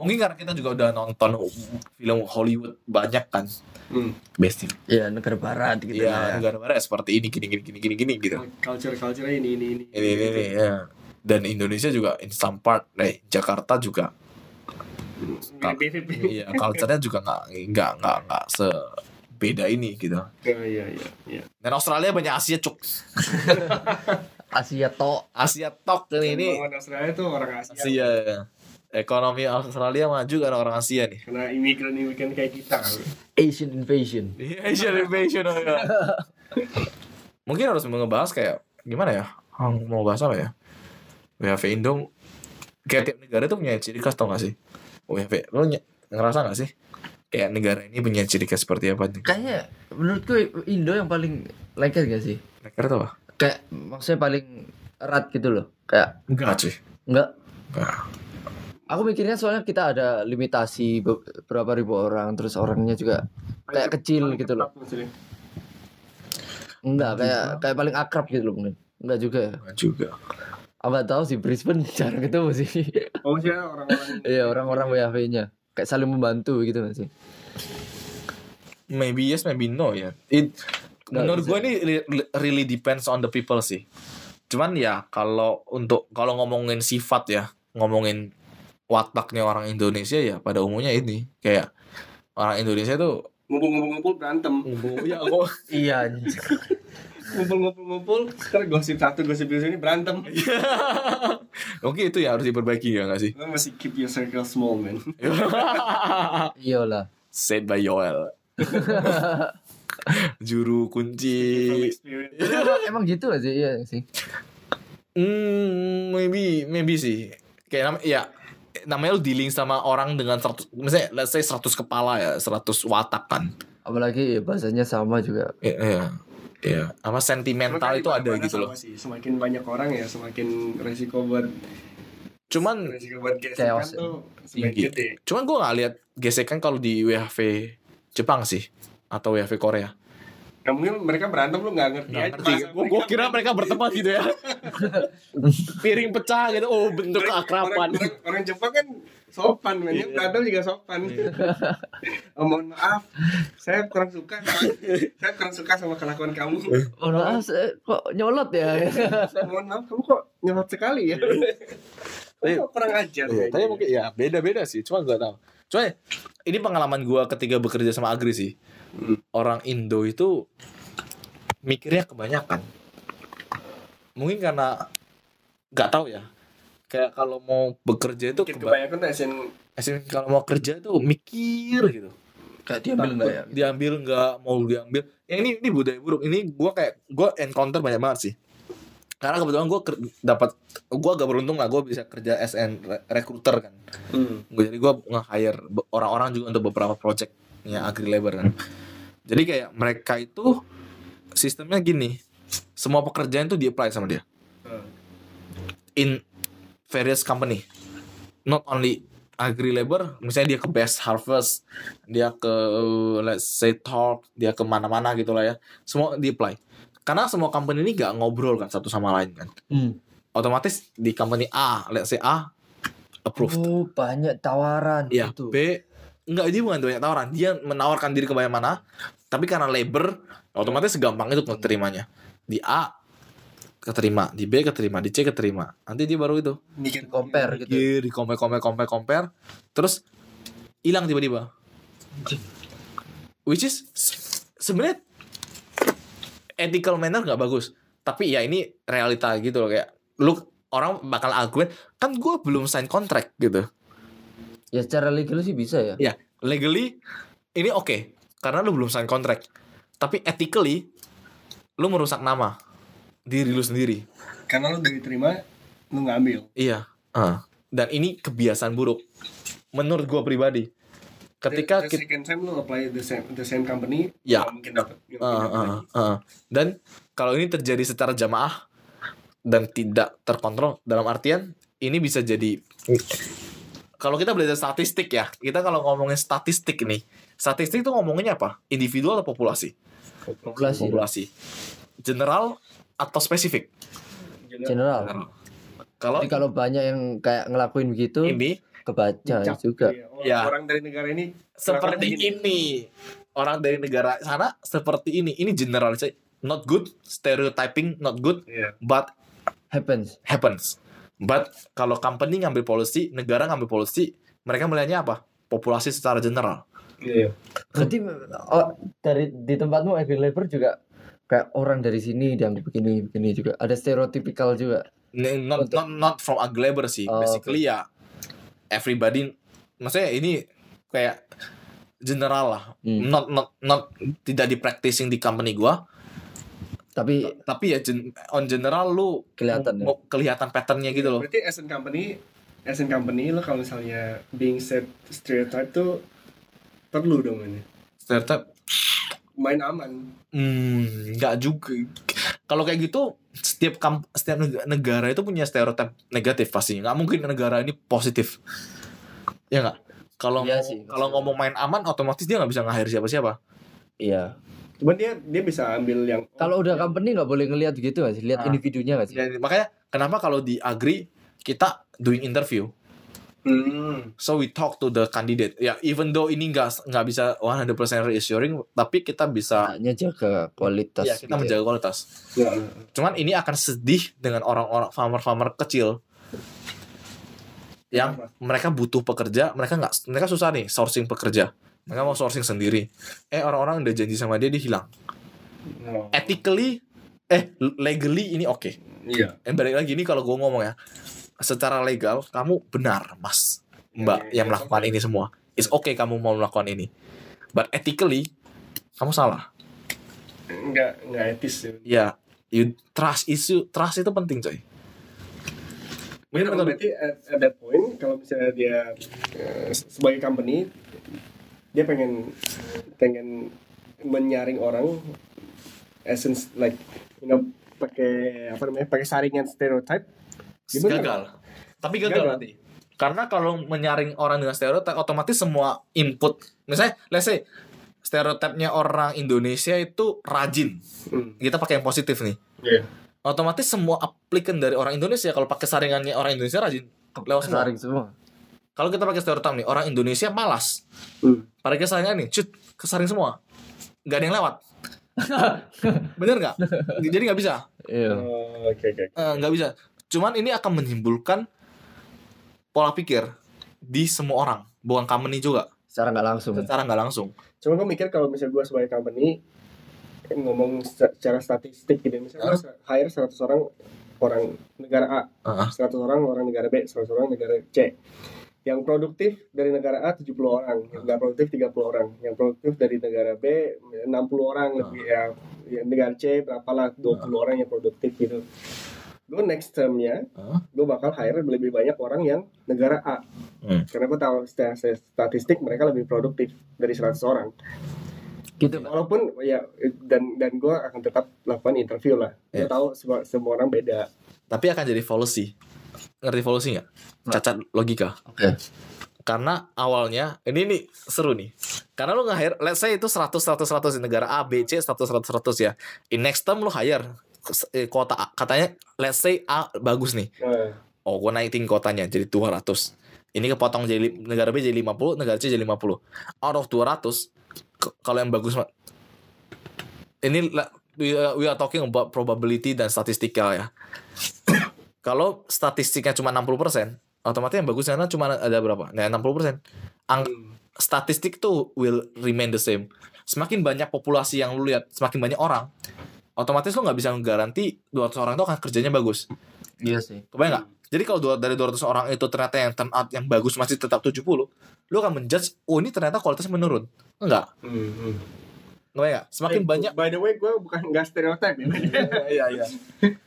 mungkin karena kita juga udah nonton film Hollywood banyak kan Hmm. best Ya negara barat gitu ya ya. negara-negara seperti ini gini gini gini gini gini gitu Culture culture ini ini ini. ini ini, ini ya dan Indonesia juga in some part eh Jakarta juga iya culture-nya juga nggak nggak nggak nggak sebeda ini gitu Oh, iya iya iya. dan Australia banyak Asia cuk Asia to. Asia tok ini ini Orang Australia tuh orang Asia. Asia ekonomi Australia maju karena orang Asia nih Karena imigran-imigran kayak kita. Asian invasion. Asian invasion oh ya. Mungkin harus ngebahas kayak gimana ya? Mau bahas apa ya? WHV Indo kayak tiap negara tuh punya ciri khas tau gak sih? WHV lo ngerasa gak sih? Kayak negara ini punya ciri khas seperti apa nih? Kayaknya menurutku Indo yang paling lengket gak sih? Negara tuh apa? Kayak maksudnya paling erat gitu loh. Kayak Enggak cuy. enggak Enggak. Aku mikirnya soalnya kita ada limitasi be- berapa ribu orang, terus orangnya juga kayak kecil gitu loh. Enggak, kayak kayak paling akrab gitu loh mungkin. Enggak juga ya. Enggak juga. Nggak tahu sih Brisbane jarang ketemu sih. Oh sih orang-orang. Iya orang-orang WHV-nya kayak saling membantu gitu nggak sih? Maybe yes, maybe no ya. It Nggak menurut gue ini re- really depends on the people sih. Cuman ya kalau untuk kalau ngomongin sifat ya, ngomongin wataknya orang Indonesia ya pada umumnya ini kayak orang Indonesia tuh Ngumpul-ngumpul berantem. ya kok Iya. Ngumpul-ngumpul-ngumpul, ntar gosip satu gosip di sini berantem. mungkin itu ya harus diperbaiki ya nggak sih? Lo masih keep your circle small man. Iyalah. Said by Yoel. Juru kunci. Emang, gitu aja iya sih. Hmm, maybe maybe sih. Kayak ya namanya lu dealing sama orang dengan 100 misalnya let's say 100 kepala ya, 100 watak kan. Apalagi ya, bahasanya sama juga. Iya, iya. Iya, apa sentimental itu ada gitu loh. sama Sih. Semakin banyak orang ya, semakin resiko buat Cuman resiko buat gesekan Chaos, ya. tuh semakin Tinggi. gede cuman gue nggak lihat gesekan kalau di WHV Jepang sih atau WHV Korea. Nah, mungkin mereka berantem lu nggak ngerti Nggak aja Gue gua kira mereka berteman gitu ya. Piring pecah gitu. Oh bentuk Orang- keakraban. orang, orang, orang Jepang kan sopan men Iya. Yang berantem juga sopan oh, mohon maaf saya kurang suka saya kurang suka sama kelakuan kamu Oh, maaf, saya kok nyolot ya? mohon maaf kamu kok nyolot sekali ya kamu kok kurang ajar Iya, tapi mungkin ya beda-beda sih. Cuma gue tahu. Cuma ini pengalaman gue ketika bekerja sama Agri sih. Orang Indo itu mikirnya kebanyakan. Mungkin karena nggak tahu ya. Kayak kalau mau bekerja itu Mungkin keba- kebanyakan tuh SN as in kalau mau kerja tuh mikir gitu. Kayak diambil enggak ya? Diambil nggak mau diambil. Ya ini ini budaya buruk. Ini gue kayak gue encounter banyak banget sih. Karena kebetulan gue dapat gue agak beruntung lah gue bisa kerja SN re- recruiter kan. hmm. Jadi gue nge-hire be- orang-orang juga untuk beberapa project ya agri labor kan. Jadi kayak mereka itu sistemnya gini semua pekerjaan itu di-apply sama dia. In various company. Not only agri labor misalnya dia ke best harvest dia ke let's say talk dia ke mana-mana gitu lah ya. Semua di-apply. Karena semua company ini gak ngobrol kan satu sama lain kan. Hmm. otomatis di company A let's say A approved. Oh, banyak tawaran Iya, gitu. B enggak dia bukan banyak tawaran, dia menawarkan diri ke banyak mana, tapi karena labor otomatis gampang itu keterimanya. Di A keterima, di B keterima, di C keterima. Nanti dia baru itu Mikir compare gitu. Iya, di compare compare compare compare terus hilang tiba-tiba. Which is se- sebenarnya ethical manner nggak bagus. Tapi ya ini realita gitu loh kayak lu orang bakal argumen kan gue belum sign kontrak gitu. Ya secara legal sih bisa ya. Ya, legally ini oke karena lu belum sign kontrak. Tapi ethically lu merusak nama diri lu sendiri. karena lu udah diterima lu nggak ambil Iya. Ah. Dan ini kebiasaan buruk menurut gua pribadi. Ketika the, the kita second time lu apply the same the same company Ya. mungkin dapat Ah, ah, lagi. ah. dan kalau ini terjadi secara jamaah dan tidak terkontrol dalam artian ini bisa jadi kalau kita belajar statistik ya kita kalau ngomongin statistik nih statistik itu ngomonginnya apa individual atau populasi Populasi. populasi general atau spesifik General. kalau Jadi kalau banyak yang kayak ngelakuin begitu ini kebaca Dicap. juga. Iya, oh, Ya. orang dari negara ini seperti Kelakuannya ini orang dari negara sana seperti ini ini general not good stereotyping not good Iya. but Happens. happens but kalau company ngambil policy negara ngambil policy mereka melihatnya apa populasi secara general Iya. Berarti oh, dari di tempatmu agri labor juga kayak orang dari sini dianggap begini begini juga. Ada stereotypical juga. Not not not from a labor sih Oh, basically ya everybody maksudnya ini kayak general lah Hmm. not not not tidak di practicing di company gua Tapi tapi ya gen- on general lu kelihatan ya. kelihatan patternnya gitu loh Berarti as a company, as a company lo kalau misalnya being set stereotype tuh perlu dong ini. stereotype Main aman. Hmm, nggak juga. Kalau kayak gitu, setiap kamp, setiap neg- negara itu punya stereotip negatif pasti. Nggak mungkin negara ini positif. Ya nggak? Kalau Iya kalau ngomong main aman, otomatis dia nggak bisa nge-hire siapa-siapa. Iya. Cuman dia dia bisa ambil yang Kalau udah company nggak boleh ngelihat gitu nggak sih? Lihat Ah. individunya nggak sih? Dan makanya kenapa kalau di agri kita doing interview. Hmm. So we talk to the candidate. Ya, even though ini nggak nggak bisa 100% reassuring, tapi kita bisa Hanya jaga kualitas. ya kita gitu ya. menjaga kualitas. Ya. Cuman ini akan sedih dengan orang-orang farmer-farmer kecil yang Kenapa? mereka butuh pekerja, mereka nggak, mereka susah nih sourcing pekerja. Mereka mau sourcing sendiri. Eh orang-orang udah janji sama dia, dia hilang. Oh. Ethically, eh legally ini oke. Iya. Dan balik lagi ini kalau gue ngomong ya, secara legal kamu benar, mas, mbak Ya, ya, yang ya, melakukan ini semua. It's okay kamu mau melakukan ini. But ethically, kamu salah. Enggak enggak etis ya. Ya, you trust issue, trust itu penting coy. Mungkin kalau berarti at, at that point kalau misalnya dia eh, sebagai company dia pengen pengen menyaring orang essence like you know pakai apa namanya pakai saringan stereotype bener. gagal. Tapi gagal, Gagal. nanti. Karena kalau menyaring orang dengan stereotip otomatis semua input misalnya let's say stereotipnya orang Indonesia itu rajin. Hmm. Kita pakai yang positif nih. Iya. Otomatis semua aplikan dari orang Indonesia kalau pakai saringannya orang Indonesia rajin lewat semua. Saring semua. Kalau kita pakai stereotip nih, orang Indonesia malas. Hmm. Pada kesaringan nih, cut, kesaring semua. Nggak ada yang lewat. Bener nggak? Jadi nggak bisa. Iya. Oh, Oke oke. Eh, nggak bisa. Cuman ini akan menimbulkan pola pikir di semua orang, bukan company juga, Secara nggak langsung. secara nggak langsung. Cuma gue mikir kalau misalnya gue sebagai company ngomong seca- secara statistik gitu, misalnya gue hire 100 orang orang negara A, Heeh. 100 orang orang negara B, 100 orang negara C. Yang produktif dari negara A 70 orang, yang nggak produktif 30 orang, yang produktif dari negara B 60 orang lebih ya, ya negara C berapalah 20 orang yang produktif gitu. Gue next termnya, gue bakal hire lebih banyak orang yang negara A. Hmm. Karena gue tahu secara statistik mereka lebih produktif dari 100 orang. Gitu. Walaupun ya dan dan gue akan tetap lakukan interview lah. Gue tahu semua, semua orang beda. Tapi akan jadi evolusi. Ngerti evolusi nggak? Cacat logika. Oke. Karena awalnya ini nih seru nih. Karena lu nge-hire let's say itu 100 100 100 di negara A, B, C 100 100 100 ya. In next term lu hire eh, kota A. katanya let's say A bagus nih. Nah, Oh, gue naikin kotanya jadi 200. Ini kepotong jadi negara B jadi 50, negara C jadi 50. Out of 200 ke- kalau yang bagus mah ini are, we are talking about probability dan statistika ya. Kalau statistiknya cuma 60%, otomatis yang bagus karena cuma ada berapa? Nah, 60%. Ang statistik tuh will remain the same. Semakin banyak populasi yang lu lihat, semakin banyak orang, otomatis lu nggak bisa garanti 200 orang itu akan kerjanya bagus. Iya sih. Kebayang nggak? Jadi kalau dari 200 orang itu ternyata yang turn out yang bagus masih tetap 70, lu akan menjudge, oh ini ternyata kualitasnya menurun. Enggak. hmm, hmm. Kebayang nggak? Semakin Eh, banyak. By the way, gue bukan nggak stereotip ya. Iya, iya.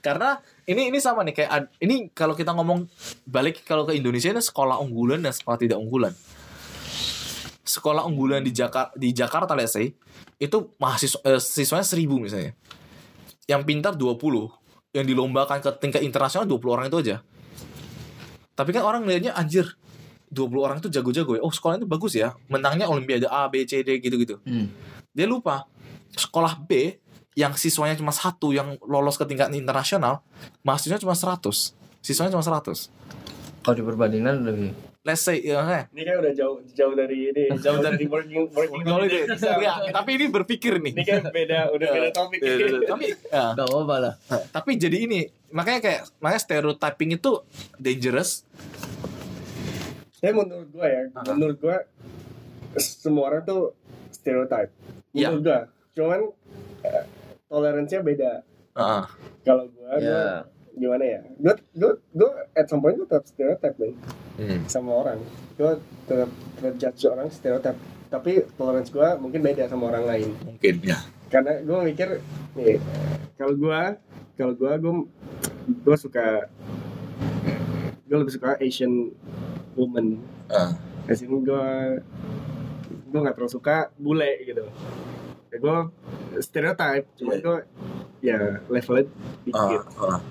Karena ini ini sama nih kayak ad- ini kalau kita ngomong balik kalau ke Indonesia ini sekolah unggulan dan sekolah tidak unggulan. Sekolah unggulan di Jakarta di Jakarta let's say itu mahasiswa eh, siswanya 1000 misalnya. Yang pintar 20, yang dilombakan ke tingkat internasional 20 orang itu aja. Tapi kan orang lihatnya anjir 20 orang itu jago-jago ya. Oh, sekolah itu bagus ya. Menangnya olimpiade A, B, C, D gitu-gitu. Hmm. Dia lupa sekolah B yang siswanya cuma satu yang lolos ke tingkat internasional, mahasiswanya cuma 100. Siswanya cuma 100. Kalau diperbandingkan lebih. Let's say ya, Ini kan udah jauh jauh dari ini, jauh dari working working holiday. Ya, tapi ini berpikir nih. Ini kan beda, udah beda topik. Ya, ya, ya. tapi ya, Gak apa-apa lah. tapi jadi ini makanya kayak makanya stereotyping itu dangerous. Tapi menurut gue ya, Ah. menurut gue semua orang tuh stereotype. Iya. Menurut gue, cuman eh, toleransinya beda. Heeh. Kalau gue, gue Ya. gimana ya? Gue, gue, gue at some point gue tetap stereotype nih Hmm. sama orang. Gue tetap terjudge orang stereotype. Tapi toleransi gue mungkin beda sama orang lain. Mungkin ya. Karena gue mikir nih, kalau gue, kalau gue, gue, gue suka, gue lebih suka Asian woman. Ah. Asian gue, gue nggak terlalu suka bule gitu. Ya, gue stereotype, cuma Iya. gue ya levelnya dikit. Ah, ah.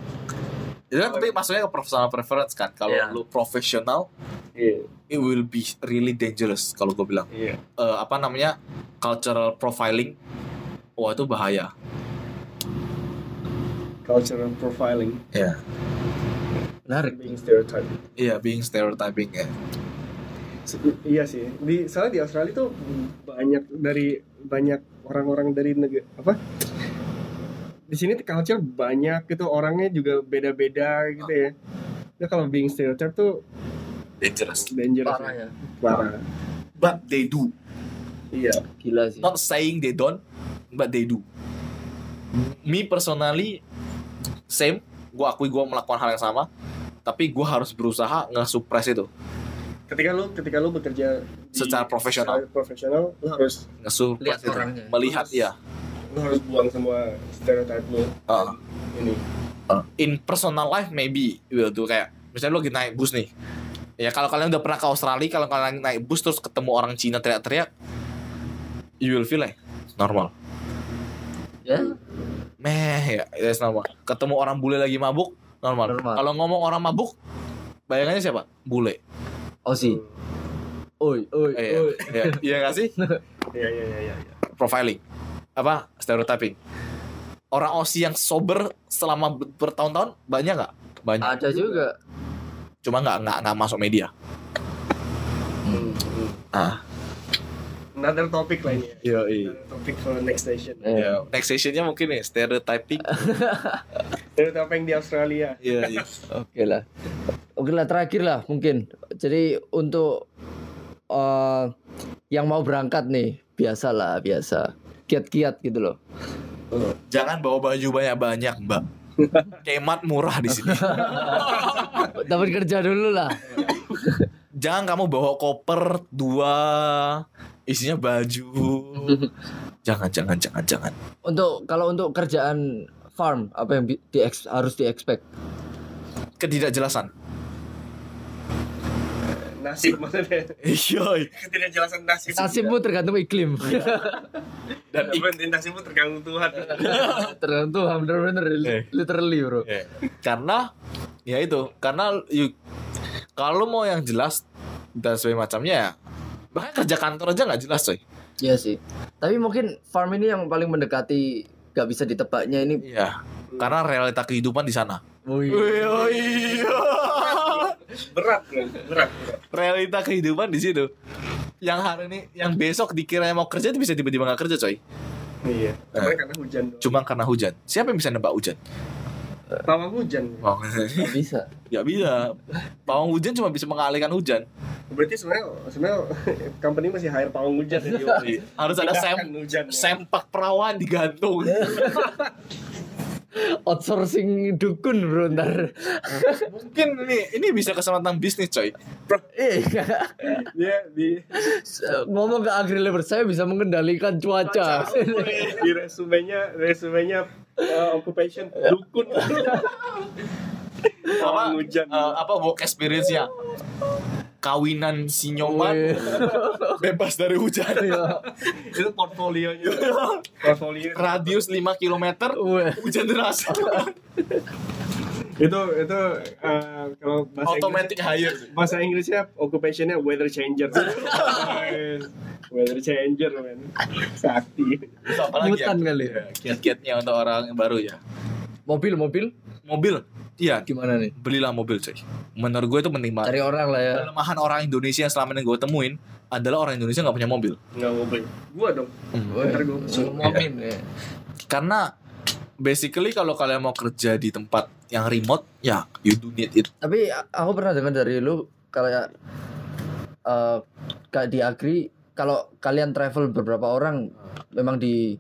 Itu kan tapi maksudnya ke personal preference kan. Kalau Iya. lu profesional, Iya, it will be really dangerous kalau gue bilang. iya. Eh, apa namanya cultural profiling, wah itu bahaya. Cultural profiling, Iya. Menarik. being stereotype. Iya, being stereotyping ya. Se- Iya sih. Di soalnya di Australia tuh banyak dari banyak orang-orang dari negara apa? Di sini culture banyak gitu orangnya juga beda-beda gitu ya. Ya kalau being stereotype tuh Dangerous. dangerous. Parah ya. ya. Parah. But they do. Iya. Gila sih. Not saying they don't, but they do. Me personally, same. Gue akui gue melakukan hal yang sama. Tapi gue harus berusaha nge-suppress itu. Ketika lu ketika lu bekerja di- Secara profesional. secara profesional, lu harus Nge-suppress Lihat orangnya. Melihat, ya. lu harus buang semua stereotype lu. Ah. Ini. in personal life maybe will do kayak misalnya lo lagi naik bus nih ya kalau kalian udah pernah ke Australia kalau kalian naik bus terus ketemu orang Cina teriak-teriak you will feel like normal Ya. meh ya it's normal ketemu orang bule lagi mabuk normal. Normal. Kalau ngomong orang mabuk, bayangannya siapa? Bule. Osi. Oi, oi, Eh, iya. oi. Iya, iya sih? Iya iya iya iya. Profiling. Apa? Stereotyping. Orang Aussie yang sober selama ber- bertahun-tahun banyak nggak? Banyak. Ada juga. Cuma nggak nggak nggak masuk media. Hmm. hmm. Ah. Another topic lah ini. ya. Iya, topic for next station. Eh. Next sessionnya mungkin nih stereotyping. Yang di Australia. Iya, iya. Oke lah. Oke lah terakhir lah mungkin. Jadi untuk eh, yang mau berangkat nih biasa lah biasa. Kiat-kiat gitu loh. Jangan bawa baju banyak-banyak, Mbak. Kemat murah di sini. Dapat kerja dulu lah. Jangan kamu bawa koper dua isinya baju. Jangan, jangan, jangan, jangan. Untuk kalau untuk kerjaan farm apa yang di, di- harus di expect? Ketidakjelasan. Nasib maksudnya. Iya. Ketidakjelasan nasib. Nasibmu tergantung iklim. Dan Yang penting nasibmu tergantung Tuhan. tergantung bener-bener Eh. literally bro. Eh, karena ya itu, karena you, kalau mau yang jelas dan sebagainya macamnya ya, bahkan kerja kantor aja nggak jelas coy. Iya sih. Tapi mungkin farm ini yang paling mendekati gak bisa ditebaknya ini. Iya. Karena realita kehidupan di sana. Wih. oh iya. Berat kan? Berat. berat. realita kehidupan di situ. Yang hari ini, yang besok dikira mau kerja itu bisa tiba-tiba nggak kerja coy. Iya. Cuma karena hujan doang. Cuma karena hujan. Siapa yang bisa nebak hujan? Pawang hujan. Oh, Gak bisa. nggak bisa. Pawang hujan cuma bisa mengalihkan hujan. Berarti sebenarnya sebenarnya company masih hire pawang hujan ya. Harus ada sem hujan. ya. sempak perawan digantung. Outsourcing dukun bro ntar. Mungkin ini ini bisa kesempatan bisnis coy. Eh, Dia di ngomong ke agri labor saya bisa mengendalikan cuaca. di resumenya resumenya uh, occupation dukun. Pawang hujan. Eh, apa work experience-nya? Kawinan sinyoman bebas dari hujan. Iya. itu portfolionya. Portfolio. Radius 5 km hujan deras. Itu itu uh, kalau bahasa Automatic hire. Inggris, bahasa Inggrisnya occupationnya weather changer. weather changer men. Sakti. Terus apa lagi ya? Kali. Ya, Kiat-kiatnya untuk orang yang baru ya. Mobil mobil Mobil. Iya, gimana nih? belilah mobil coy. Menurut gue itu penting banget. Cari orang lah ya. Kelemahan orang Indonesia yang selama ini gue temuin adalah orang Indonesia nggak punya mobil. Nggak ngobrol. Gua dong. Ntar gua Suruh mobil ya. Karena basically kalau kalian mau kerja di tempat yang remote, ya you do need it. Tapi aku pernah dengar dari lu kayak eh kayak di agri kalau kalian travel beberapa orang memang di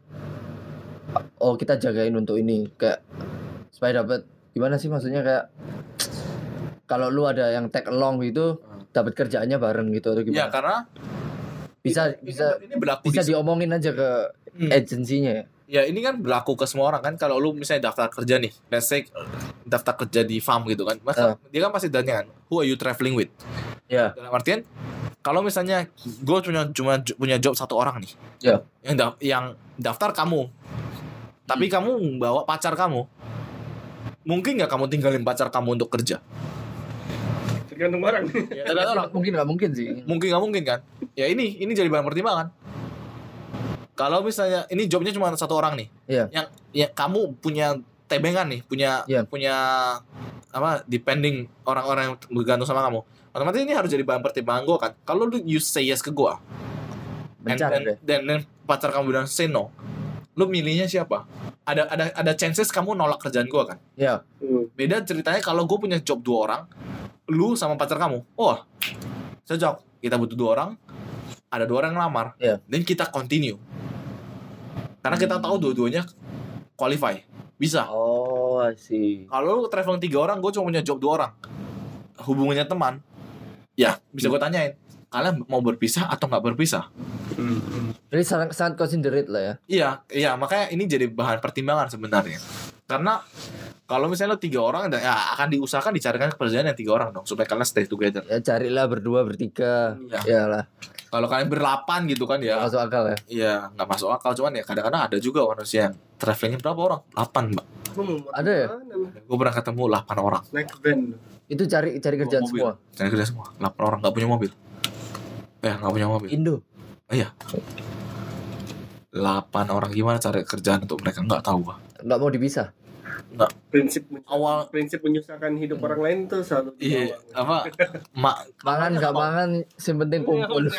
oh kita jagain untuk ini kayak supaya dapat gimana sih maksudnya kayak kalau lu ada yang tag along gitu dapat kerjaannya bareng gitu atau Ya gimana? karena bisa ini- bisa ini berlaku bisa di, diomongin aja ke Hmm. agensinya ya. Ya ini kan berlaku ke semua orang kan kalau lu misalnya daftar kerja nih let's say daftar kerja di farm gitu kan masa dia kan pasti tanya kan who are you traveling with Ya. dalam artian kalau misalnya gue punya cuma j- punya job satu orang nih Ya. yang da- yang daftar kamu tapi kamu bawa pacar kamu mungkin nggak kamu tinggalin pacar kamu untuk kerja tergantung barang. ya, tergantung orang. Mungkin nggak mungkin sih. mungkin nggak mungkin kan ya ini ini jadi bahan pertimbangan kalau misalnya ini jobnya cuma satu orang nih. Iya. yang ya kamu punya tebengan nih punya Iya. punya apa depending orang-orang yang bergantung sama kamu. Otomatis ini harus jadi bahan pertimbangan gue kan. Kalau lu you say yes ke gue and then, dan dan pacar kamu bilang say no. Lu milihnya siapa? Ada ada ada chances kamu nolak kerjaan gue kan? Ya. Hmm. beda ceritanya kalau gue punya job dua orang lu sama pacar kamu. Oh cocok. Kita butuh dua orang ada dua orang yang lamar. Iya. dan kita continue karena kita tahu dua-duanya qualify bisa Oh, I see. kalau traveling tiga orang gue cuma punya job dua orang hubungannya teman ya bisa gue tanyain kalian mau berpisah atau nggak berpisah Jadi sangat sangat considerate lah ya. iya iya makanya ini jadi bahan pertimbangan sebenarnya karena Kalau misalnya lo tiga orang, ya akan diusahakan dicarikan pekerjaan yang tiga orang dong supaya kalian stay together. Ya carilah berdua bertiga. Iya. Ya lah. Kalau kalian berlapan gitu kan ya, Masuk akal ya. Iya, nggak masuk akal cuman ya kadang-kadang ada juga manusia yang travelingnya berapa orang? 8 mbak. Ada ya? Gue pernah ketemu 8 orang. Naik van. Itu cari cari kerjaan Mobil. semua. Cari kerja semua. 8 orang nggak punya mobil. Eh nggak punya mobil. Indo. Iya. 8 orang gimana cari kerjaan untuk mereka nggak tahu gua. Nggak mau dipisah. Prinsip Awal prinsip menyusahkan hidup orang lain tuh selalu iya apa? Mak Mangan nggak mangan, yang penting kumpul.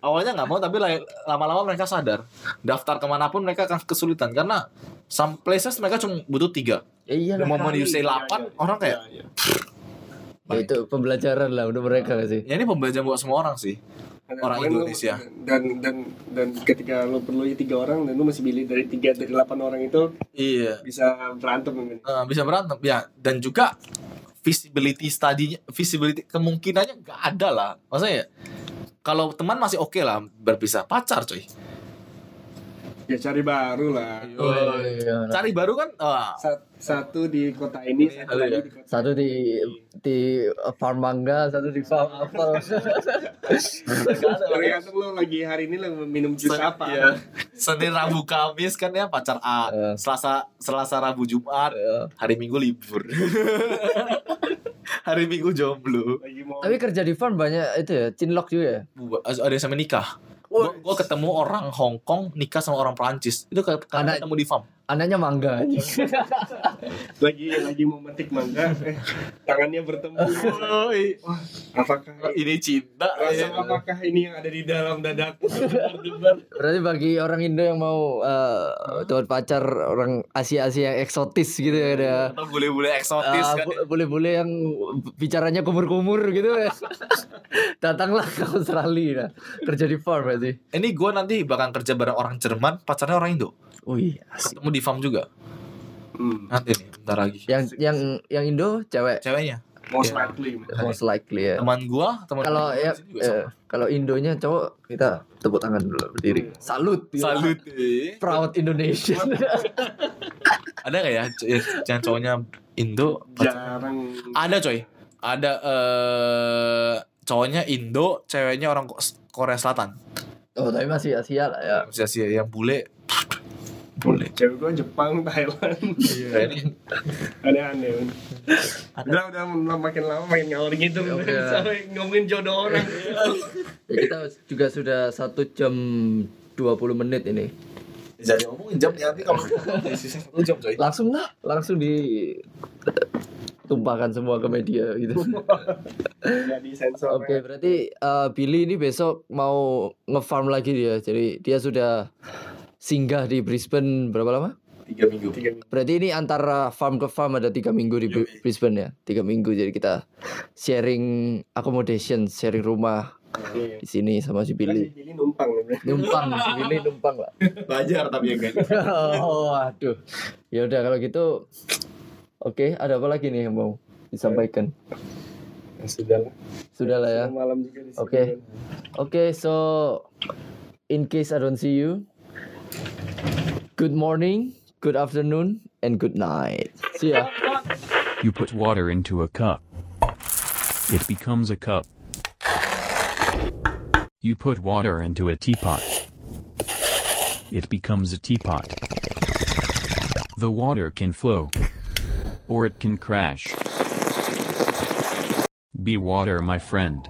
awalnya nggak mau tapi la- lama-lama mereka sadar. Daftar ke mana pun mereka akan kesulitan karena some places mereka cuma butuh tiga. Ya iya the lah. moment you say 8 orang kayak Iya, Ya, itu pembelajaran lah untuk mereka sih. ya ini pembelajaran buat semua orang sih Orang Indonesia. dan dan dan ketika lo perlu tiga orang dan lo masih pilih dari tiga dari delapan orang itu iya bisa berantem mungkin. Eh, bisa berantem ya dan juga visibility studinya visibility kemungkinannya nggak ada lah maksudnya ya, kalau teman masih oke lah berpisah pacar coy ya cari baru lah Oh, iya. cari baru kan Sa- satu di kota ini satu Halo, lagi ya. di kota Satu di di farm mangga, satu di farm apel. tergantung lo lagi hari ini lo minum jus Sen- apa iya. Senin Rabu Kamis kan ya pacar A Iya. Selasa Selasa Rabu Jumat Ya. hari Minggu libur hari Minggu jomblo Tapi kerja di farm banyak itu ya, cinlok juga ya. Ada yang sampai nikah gue ketemu orang Hong Kong nikah sama orang Perancis. Itu karena ketemu di farm Anaknya mangga. lagi lagi mau metik mangga eh, tangannya bertemu Wah, apakah ini cinta rasa ya. apakah ini yang ada di dalam dadaku berdebar Berarti bagi orang Indo yang mau eh dapat pacar orang Asia-Asia yang eksotis gitu ya ada. atau bule-bule eksotis Ah, kan bu- boleh-boleh yang bicaranya kumur-kumur gitu ya. Datanglah ke Australia nah. kerja di farm berarti. ini gue nanti bakal kerja bareng orang Jerman pacarnya orang Indo Wih, asik. ketemu di farm juga hmm. nanti nih bentar lagi Yang yang yang Indo cewek ceweknya most likely most likely ya. teman gue teman Kalau gua ya eh, kalau Indonya cowok kita tepuk tangan dulu berdiri. Salut. ya. salut eh. Proud Indonesian. ada nggak ya yang cowoknya Indo jarang ada coy ada eh cowoknya Indo ceweknya orang Ko- Korea Selatan oh, tapi masih Asia lah ya. Manusia sih yang bule bule cewek gua Jepang Thailand. Iya, aneh-aneh udah udah makin lama makin ngalor gitu Oke. sampai ngomongin jodoh orang. Ya, kita juga sudah satu jam 20 menit ini. jadi ngomongin jam ya nanti kalau satu jam coy. Langsung lah, langsung di tumpahkan semua ke media gitu. jadi sensor Oke, berarti eh, Billy ini besok mau ngefarm lagi dia. Jadi dia sudah singgah di Brisbane berapa lama? tiga minggu tiga minggu Berarti ini antara farm ke farm ada tiga minggu di Bri- Brisbane ya, tiga minggu. Jadi kita sharing accommodation, sharing rumah Iya. di sini sama si Billy. Billy numpang Numpang, si Billy numpang lah. belajar tapi ya kan oh, aduh. Ya udah kalau gitu. Oke, ada apa lagi nih yang mau disampaikan? Ya, sudah lah Sudah lah ya. malam juga di sini Oke. Oke, so in case I don't see you, good morning, good afternoon, and good night. See ya. You put water into a cup. It becomes a cup. You put water into a teapot. It becomes a teapot. The water can flow. Or it can crash. Be water, my friend.